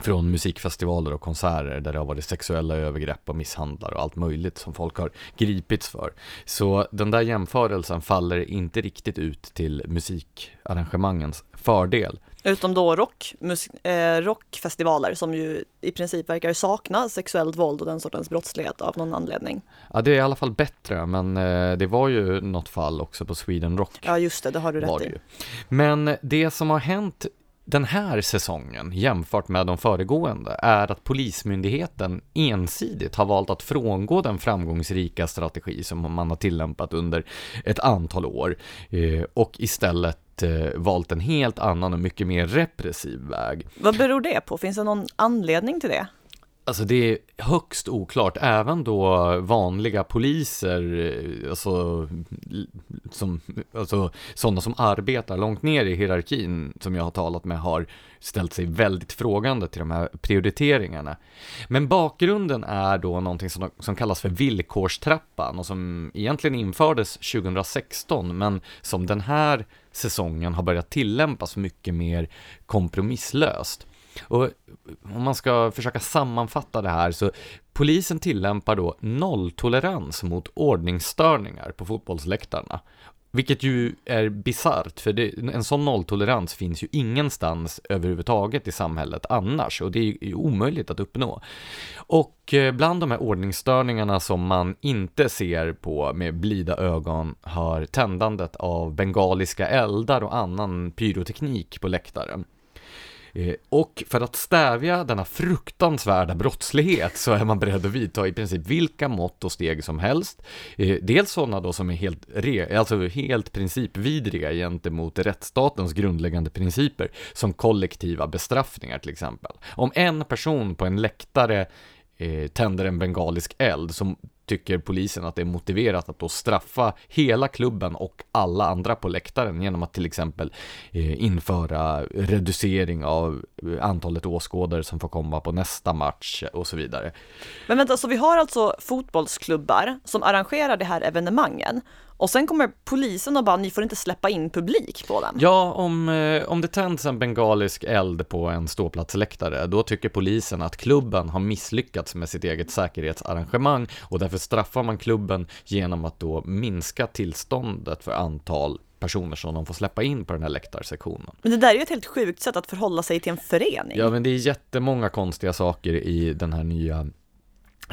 från musikfestivaler och konserter där det har varit sexuella övergrepp och misshandlar och allt möjligt som folk har gripits för. Så den där jämförelsen faller inte riktigt ut till musikarrangemangens fördel. Utom då rock, mus- eh, rockfestivaler som ju i princip verkar sakna sexuellt våld och den sortens brottslighet av någon anledning. Ja, det är i alla fall bättre, men eh, det var ju något fall också på Sweden Rock. Ja just det, det har du rätt i. ju. Men det som har hänt den här säsongen jämfört med de föregående är att Polismyndigheten ensidigt har valt att frångå den framgångsrika strategi som man har tillämpat under ett antal år eh, och istället eh, valt en helt annan och mycket mer repressiv väg. Vad beror det på? Finns det någon anledning till det? Alltså det är högst oklart, även då vanliga poliser, eh, alltså, som, alltså sådana som arbetar långt ner i hierarkin som jag har talat med har ställt sig väldigt frågande till de här prioriteringarna. Men bakgrunden är då någonting som, som kallas för villkorstrappan och som egentligen infördes 2016 men som den här säsongen har börjat tillämpas mycket mer kompromisslöst. Och om man ska försöka sammanfatta det här så polisen tillämpar då nolltolerans mot ordningsstörningar på fotbollsläktarna. Vilket ju är bisarrt, för det, en sån nolltolerans finns ju ingenstans överhuvudtaget i samhället annars och det är ju omöjligt att uppnå. Och eh, bland de här ordningsstörningarna som man inte ser på med blida ögon hör tändandet av bengaliska eldar och annan pyroteknik på läktaren. Eh, och för att stävja denna fruktansvärda brottslighet så är man beredd att vidta i princip vilka mått och steg som helst. Eh, dels sådana då som är helt, re, alltså helt principvidriga gentemot rättsstatens grundläggande principer, som kollektiva bestraffningar till exempel. Om en person på en läktare eh, tänder en bengalisk eld så tycker polisen att det är motiverat att då straffa hela klubben och alla andra på läktaren genom att till exempel eh, införa reducering av eh, antalet åskådare som får komma på nästa match och så vidare. Men vänta, så vi har alltså fotbollsklubbar som arrangerar de här evenemangen och sen kommer polisen och bara, ni får inte släppa in publik på den. Ja, om, eh, om det tänds en bengalisk eld på en ståplatsläktare, då tycker polisen att klubben har misslyckats med sitt eget säkerhetsarrangemang och därför straffar man klubben genom att då minska tillståndet för antal personer som de får släppa in på den här läktarsektionen. Men det där är ju ett helt sjukt sätt att förhålla sig till en förening. Ja, men det är jättemånga konstiga saker i den här nya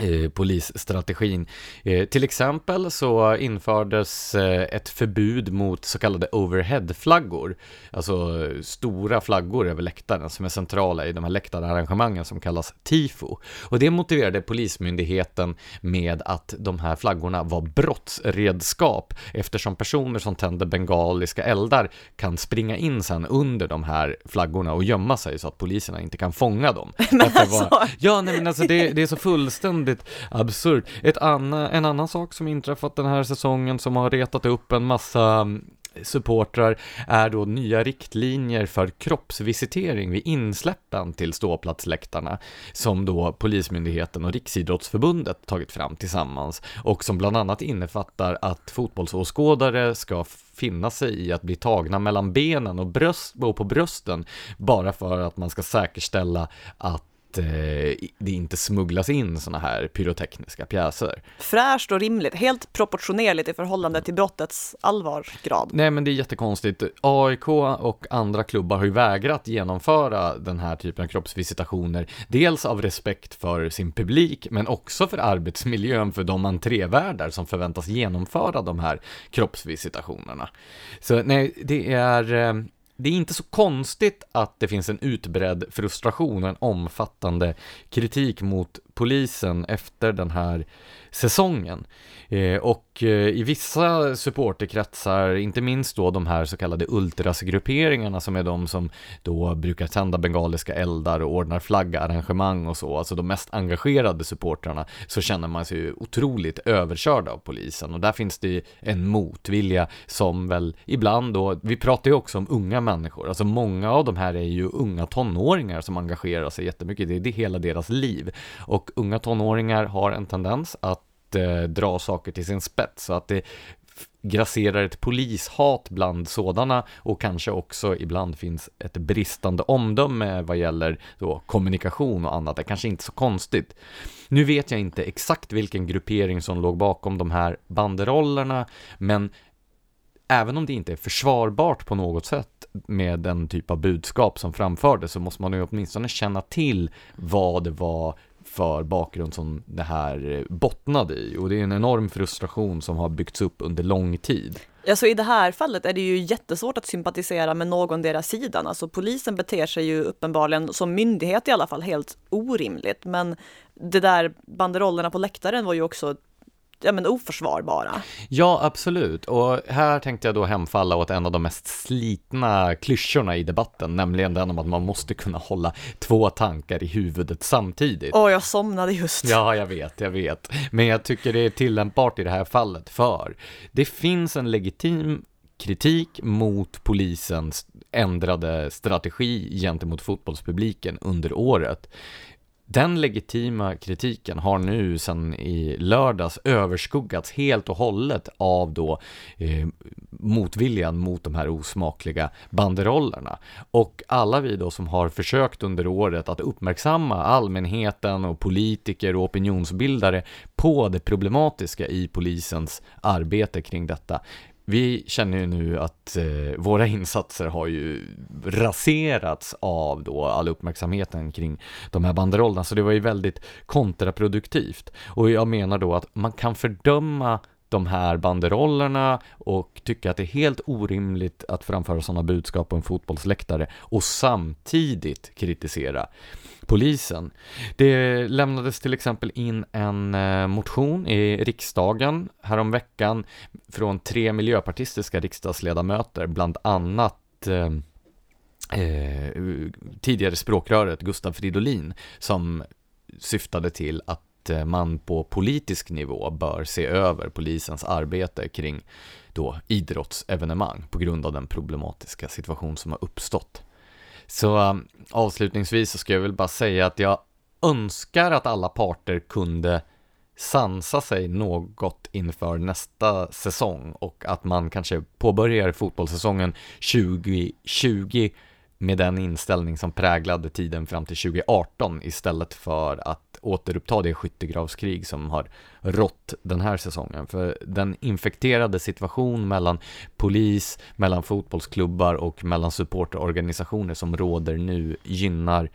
eh, polisstrategin. Eh, till exempel så infördes eh, ett förbud mot så kallade overheadflaggor, alltså stora flaggor över läktaren som är centrala i de här läktararrangemangen som kallas TIFO. Och det motiverade Polismyndigheten med att de här flaggorna var brottsredskap eftersom personer som tänder bengaliska eldar kan springa in sen under de här flaggorna och gömma sig så att poliserna inte kan fånga dem. Men alltså, var- Ja, nej men alltså det, det är så fullständigt absurt. Ett anna, en annan sak som inträffat den här säsongen som har retat upp en massa mm, supportrar är då nya riktlinjer för kroppsvisitering vid insläppen till ståplatsläktarna som då Polismyndigheten och Riksidrottsförbundet tagit fram tillsammans och som bland annat innefattar att fotbollsåskådare ska finna sig i att bli tagna mellan benen och, bröst, och på brösten bara för att man ska säkerställa att eh, det inte smugglas in sådana här pyrotekniska pjäser. fräscht och rimligt, helt proportionerligt i förhållande till brottets allvarsgrad. Nej men det är jättekonstigt. AIK och andra klubbar har ju vägrat genomföra den här typen av kroppsvisitationer. Dels av respekt för sin publik, men också för arbetsmiljön för de entrévärdar som förväntas genomföra de här kroppsvisitationerna. Så nej, det är... eh, det är inte så konstigt att det finns en utbredd frustration och en omfattande kritik mot polisen efter den här säsongen. Eh, och eh, i vissa supporterkretsar, inte minst då de här så kallade ultrasgrupperingarna som är de som då brukar tända bengaliska eldar och ordnar flaggarrangemang och så, alltså de mest engagerade supportrarna, så känner man sig ju otroligt överkörd av polisen. Och där finns det en motvilja som väl ibland då, vi pratar ju också om unga människor, alltså många av de här är ju unga tonåringar som engagerar sig jättemycket, det är det hela deras liv. Och unga tonåringar har en tendens att eh, dra saker till sin spets så att det grasserar ett polishat bland sådana och kanske också ibland finns ett bristande omdöme vad gäller då kommunikation och annat. Det kanske inte är så konstigt. Nu vet jag inte exakt vilken gruppering som låg bakom de här banderollerna, men även om det inte är försvarbart på något sätt med den typ av budskap som framfördes så måste man ju åtminstone känna till vad det var för bakgrund som det här eh, bottnade i och det är en enorm frustration som har byggts upp under lång tid. Alltså i det här fallet är det ju jättesvårt att sympatisera med någon deras sidan. Alltså polisen beter sig ju uppenbarligen, som myndighet i alla fall, helt orimligt. Men det där banderollerna på läktaren var ju också ja, men oförsvarbara. Ja, absolut. Och här tänkte jag då hemfalla åt en av de mest slitna klyschorna i debatten, nämligen den om att man måste kunna hålla två tankar i huvudet samtidigt. Åh, jag somnade just. Ja, jag vet, jag vet. Men jag tycker det är tillämpbart i det här fallet, för det finns en legitim kritik mot polisens ändrade strategi gentemot fotbollspubliken under året. Den legitima kritiken har nu sedan i lördags överskuggats helt och hållet av då eh, motviljan mot de här osmakliga banderollerna. Och alla vi då som har försökt under året att uppmärksamma allmänheten och politiker och opinionsbildare på det problematiska i polisens arbete kring detta. Vi känner ju nu att eh, våra insatser har ju raserats av då all uppmärksamheten kring de här banderollerna, så det var ju väldigt kontraproduktivt. Och jag menar då att man kan fördöma de här banderollerna och tycka att det är helt orimligt att framföra sådana budskap på en fotbollsläktare och samtidigt kritisera polisen. Det lämnades till exempel in en eh, motion i riksdagen häromveckan från tre miljöpartistiska riksdagsledamöter, bland annat eh, eh tidigare språkröret Gustav Fridolin, som syftade till att eh, man på politisk nivå bör se över polisens arbete kring då idrottsevenemang på grund av den problematiska situation som har uppstått. Så um, avslutningsvis så ska jag väl bara säga att jag önskar att alla parter kunde sansa sig något inför nästa säsong och att man kanske påbörjar fotbollssäsongen 2020 med den inställning som präglade tiden fram till 2018 istället för att återuppta det skyttegravskrig som har rått den här säsongen. För den infekterade situation mellan polis, mellan fotbollsklubbar och mellan supporterorganisationer som råder nu gynnar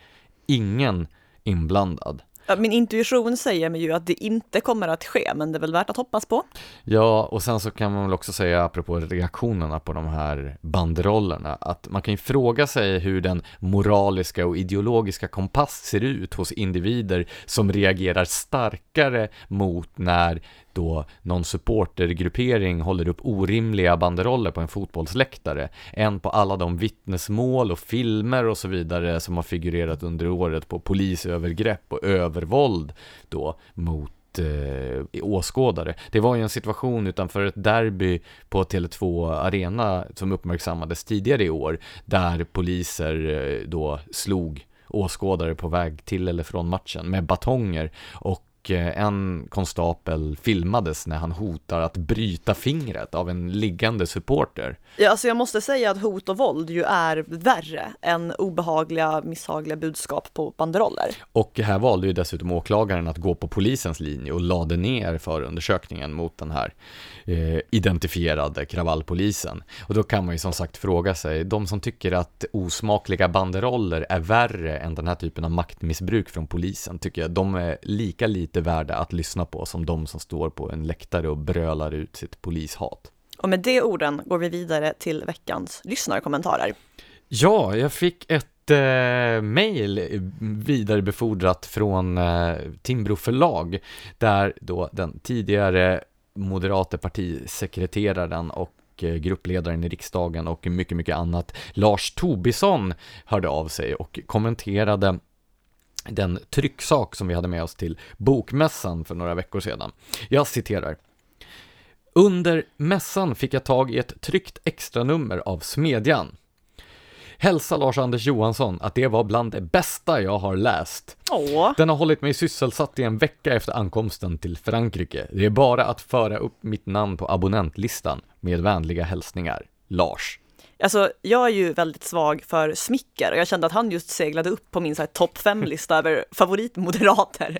ingen inblandad. Min intuition säger mig ju att det inte kommer att ske, men det är väl värt att hoppas på. Ja, och sen så kan man väl också säga, apropå reaktionerna på de här banderollerna, att man kan ju fråga sig hur den moraliska och ideologiska kompass ser ut hos individer som reagerar starkare mot när då någon supportergruppering håller upp orimliga banderoller på en fotbollsläktare än på alla de vittnesmål och filmer och så vidare som har figurerat under året på polisövergrepp och övervåld då mot eh, åskådare. Det var ju en situation utanför ett derby på Tele2 Arena som uppmärksammades tidigare i år där poliser eh, då slog åskådare på väg till eller från matchen med batonger och Eh, en konstapel filmades när han hotar att bryta fingret av en liggande supporter. Ja, alltså jag måste säga att hot och våld ju är värre än obehagliga, misshagliga budskap på banderoller. Och här valde ju dessutom åklagaren att gå på polisens linje och lade ner förundersökningen mot den här eh, identifierade kravallpolisen. Och då kan man ju som sagt fråga sig, de som tycker att osmakliga banderoller är värre än den här typen av maktmissbruk från polisen, tycker jag de är lika lite värda att lyssna på som de som står på en läktare och brölar ut sitt polishat. Och med de orden går vi vidare till veckans lyssnarkommentarer. Ja, jag fick ett eh, mejl vidarebefordrat från eh, Timbro förlag där då den tidigare moderate partisekreteraren och eh, gruppledaren i riksdagen och mycket, mycket annat, Lars Tobisson, hörde av sig och kommenterade den trycksak som vi hade med oss till Bokmässan för några veckor sedan. Jag citerar. Under mässan fick jag tag i ett tryckt extranummer av Smedjan. Hälsa Lars-Anders Johansson att det var bland det bästa jag har läst. Åh. Den har hållit mig sysselsatt i en vecka efter ankomsten till Frankrike. Det är bara att föra upp mitt namn på abonnentlistan. Med vänliga hälsningar, Lars. Alltså, jag är ju väldigt svag för smicker och jag kände att han just seglade upp på min topp fem-lista över favoritmoderater.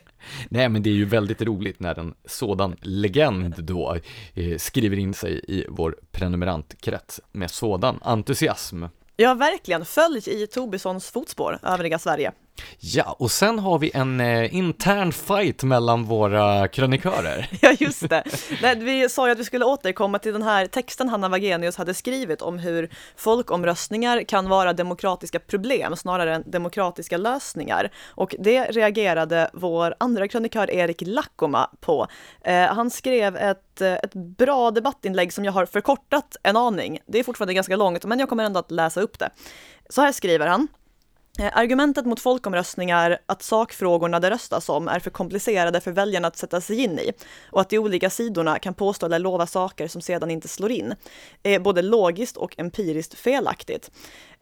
Nej, men det är ju väldigt roligt när en sådan legend då eh, skriver in sig i vår prenumerantkrets med sådan entusiasm. Ja, verkligen. Följ i Tobissons fotspår, övriga Sverige. Ja, och sen har vi en eh, intern fight mellan våra krönikörer. Ja, just det. Nej, vi sa ju att vi skulle återkomma till den här texten Hanna Wagenius hade skrivit om hur folkomröstningar kan vara demokratiska problem snarare än demokratiska lösningar. Och det reagerade vår andra krönikör Erik Lackoma på. Eh, han skrev ett, eh, ett bra debattinlägg som jag har förkortat en aning. Det är fortfarande ganska långt, men jag kommer ändå att läsa upp det. Så här skriver han. Eh, argumentet mot folkomröstningar att sakfrågorna det röstas om är för komplicerade för väljarna att sätta sig in i och att de olika sidorna kan påstå eller lova saker som sedan inte slår in är både logiskt och empiriskt felaktigt.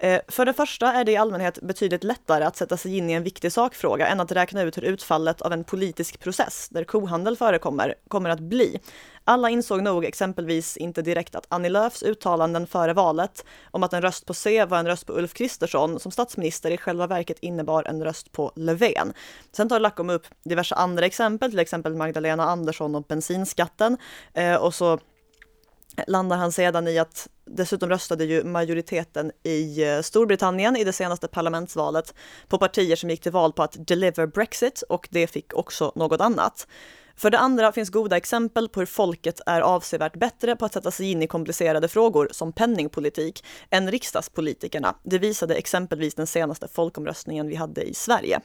Eh, för det första är det i allmänhet betydligt lättare att sätta sig in i en viktig sakfråga än att räkna ut hur utfallet av en politisk process, där kohandel förekommer, kommer att bli. Alla insåg nog exempelvis inte direkt att Annie Lööfs uttalanden före valet om att en röst på C var en röst på Ulf Kristersson som statsminister i själva verket innebar en röst på Löfven. Sen tar Lackom upp diverse andra exempel, till exempel Magdalena Andersson och bensinskatten. Eh, och så landar han sedan i att dessutom röstade ju majoriteten i eh, Storbritannien i det senaste parlamentsvalet på partier som gick till val på att deliver Brexit och det fick också något annat. För det andra finns goda exempel på hur folket är avsevärt bättre på att sätta sig in i komplicerade frågor som penningpolitik än riksdagspolitikerna. Det visade exempelvis den senaste folkomröstningen vi hade i Sverige.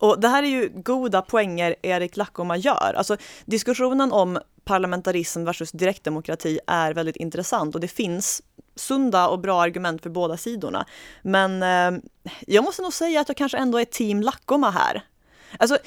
Och det här är ju goda poänger Erik Lackoma gör. Alltså diskussionen om parlamentarism versus direktdemokrati är väldigt intressant och det finns sunda och bra argument för båda sidorna. Men eh, jag måste nog säga att jag kanske ändå är team Lackoma här. Alltså,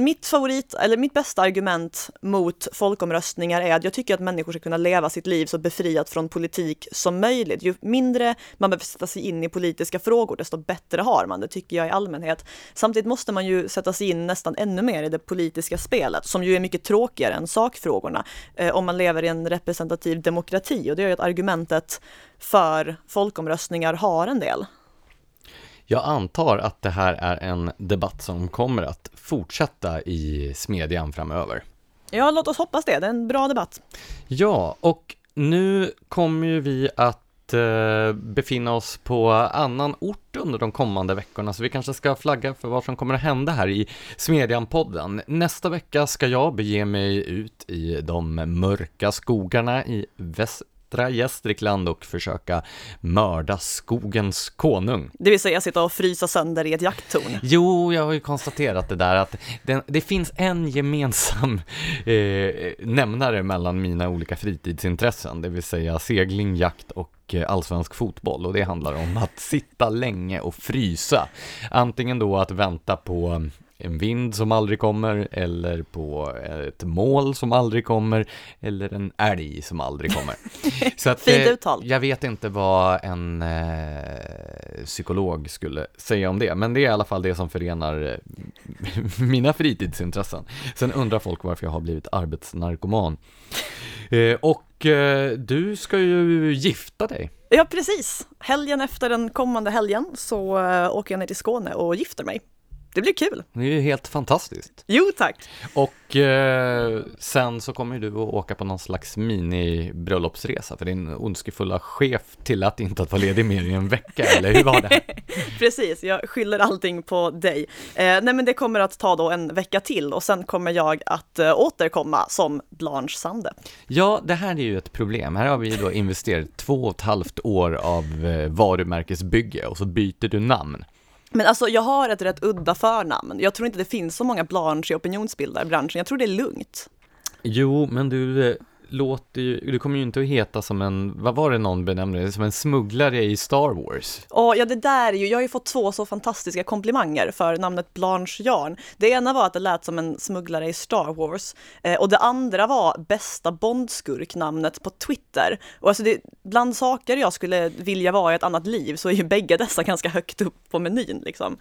mitt favorit, eller mitt bästa argument mot folkomröstningar är att jag tycker att människor ska kunna leva sitt liv så befriat från politik som möjligt. Ju mindre man behöver sätta sig in i politiska frågor, desto bättre har man det, tycker jag i allmänhet. Samtidigt måste man ju sätta sig in nästan ännu mer i det politiska spelet, som ju är mycket tråkigare än sakfrågorna, eh, om man lever i en representativ demokrati. Och det är ju att argumentet för folkomröstningar har en del. Jag antar att det här är en debatt som kommer att fortsätta i smedjan framöver. Ja, låt oss hoppas det. Det är en bra debatt. Ja, och nu kommer ju vi att eh, befinna oss på annan ort under de kommande veckorna, så vi kanske ska flagga för vad som kommer att hända här i Smedjan-podden. Nästa vecka ska jag bege mig ut i de mörka skogarna i väst västra Gästrikland och försöka mörda skogens konung. Det vill säga sitta och frysa sönder i ett jakttorn. Jo, jag har ju konstaterat det där att det, det finns en gemensam eh, nämnare mellan mina olika fritidsintressen, det vill säga segling, jakt och eh, allsvensk fotboll och det handlar om att sitta länge och frysa. Antingen då att vänta på en vind som aldrig kommer, eller på ett mål som aldrig kommer, eller en älg som aldrig kommer. Så att, Fint eh, uttal. Jag vet inte vad en eh, psykolog skulle säga om det, men det är i alla fall det som förenar eh, mina fritidsintressen. Sen undrar folk varför jag har blivit arbetsnarkoman. Eh, och eh, du ska ju gifta dig. Ja, precis. Helgen efter den kommande helgen så äh, åker jag ner till Skåne och gifter mig. Det blir kul. Det är ju helt fantastiskt. Jo, tack. Och eh, sen så kommer du att åka på någon slags mini-bröllopsresa för din ondskefulla chef till att inte att vara ledig mer i en vecka, eller hur var det? Precis, jag skyller allting på dig. Eh, nej, men det kommer att ta då en vecka till och sen kommer jag att eh, återkomma som Blanche Sande. Ja, det här är ju ett problem. Här har vi då investerat två och ett halvt år av eh, varumärkesbygge och så byter du namn. Men alltså jag har ett rätt udda förnamn. Jag tror inte det finns så många Blanche i opinionsbildarbranschen. Jag tror det är lugnt. Jo, men du, eh, låter ju, du kommer ju inte att heta som en, vad var det någon benämnde det, som en smugglare i Star Wars. Oh, ja, det där är ju, jag har ju fått två så fantastiska komplimanger för namnet Blanche Jarn. Det ena var att det lät som en smugglare i Star Wars eh, och det andra var bästa Bondskurk-namnet på Twitter. Och alltså det, bland saker jag skulle vilja vara i ett annat liv så är ju bägge dessa ganska högt upp på menyn liksom.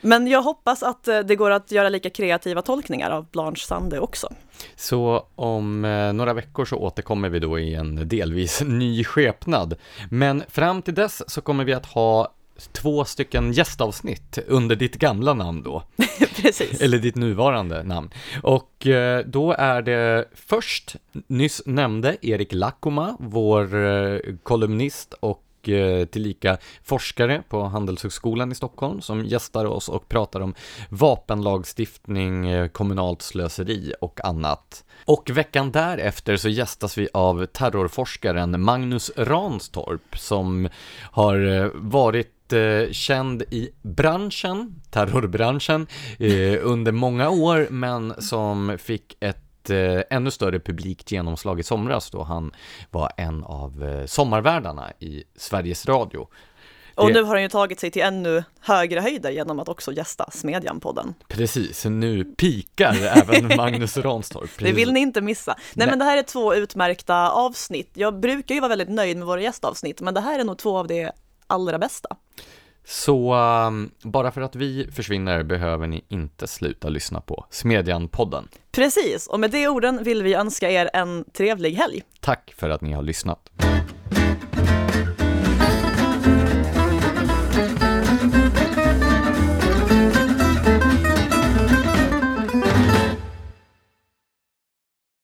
Men jag hoppas att eh, det går att göra lika kreativa tolkningar av Blanche Sande också. Så om eh, några veckor så återkommer vi då i en delvis ny skepnad. Men fram till dess så kommer vi att ha två stycken gästavsnitt under ditt gamla namn då. Precis. Eller ditt nuvarande namn. Och eh, då är det först nyss nämnde Erik Lackoma, vår kolumnist och Eh, tillika forskare på Handelshögskolan i Stockholm som gästar oss och pratar om vapenlagstiftning, eh, kommunalt slöseri och annat. Och veckan därefter så gästas vi av terrorforskaren Magnus Ranstorp som har eh, varit känd i branschen, terrorbranschen, under många år men som fick ett eh, ännu större publikt genomslag i somras då han var en av eh, sommarvärdarna i Sveriges Radio. Och nu har han ju tagit sig till ännu högre höjder genom att också gästa Smedjan-podden. Precis, nu pikar även Magnus Ranstorp. Det vill ni inte missa. Nej, Nej, men det här är två utmärkta avsnitt. Jag brukar ju vara väldigt nöjd med våra gästavsnitt, men det här är nog två av de allra bästa. Så um, bara för att vi försvinner behöver ni inte sluta lyssna på Smedjan-podden. Precis, och med de orden vill vi önska er en trevlig helg. Tack för att ni har lyssnat.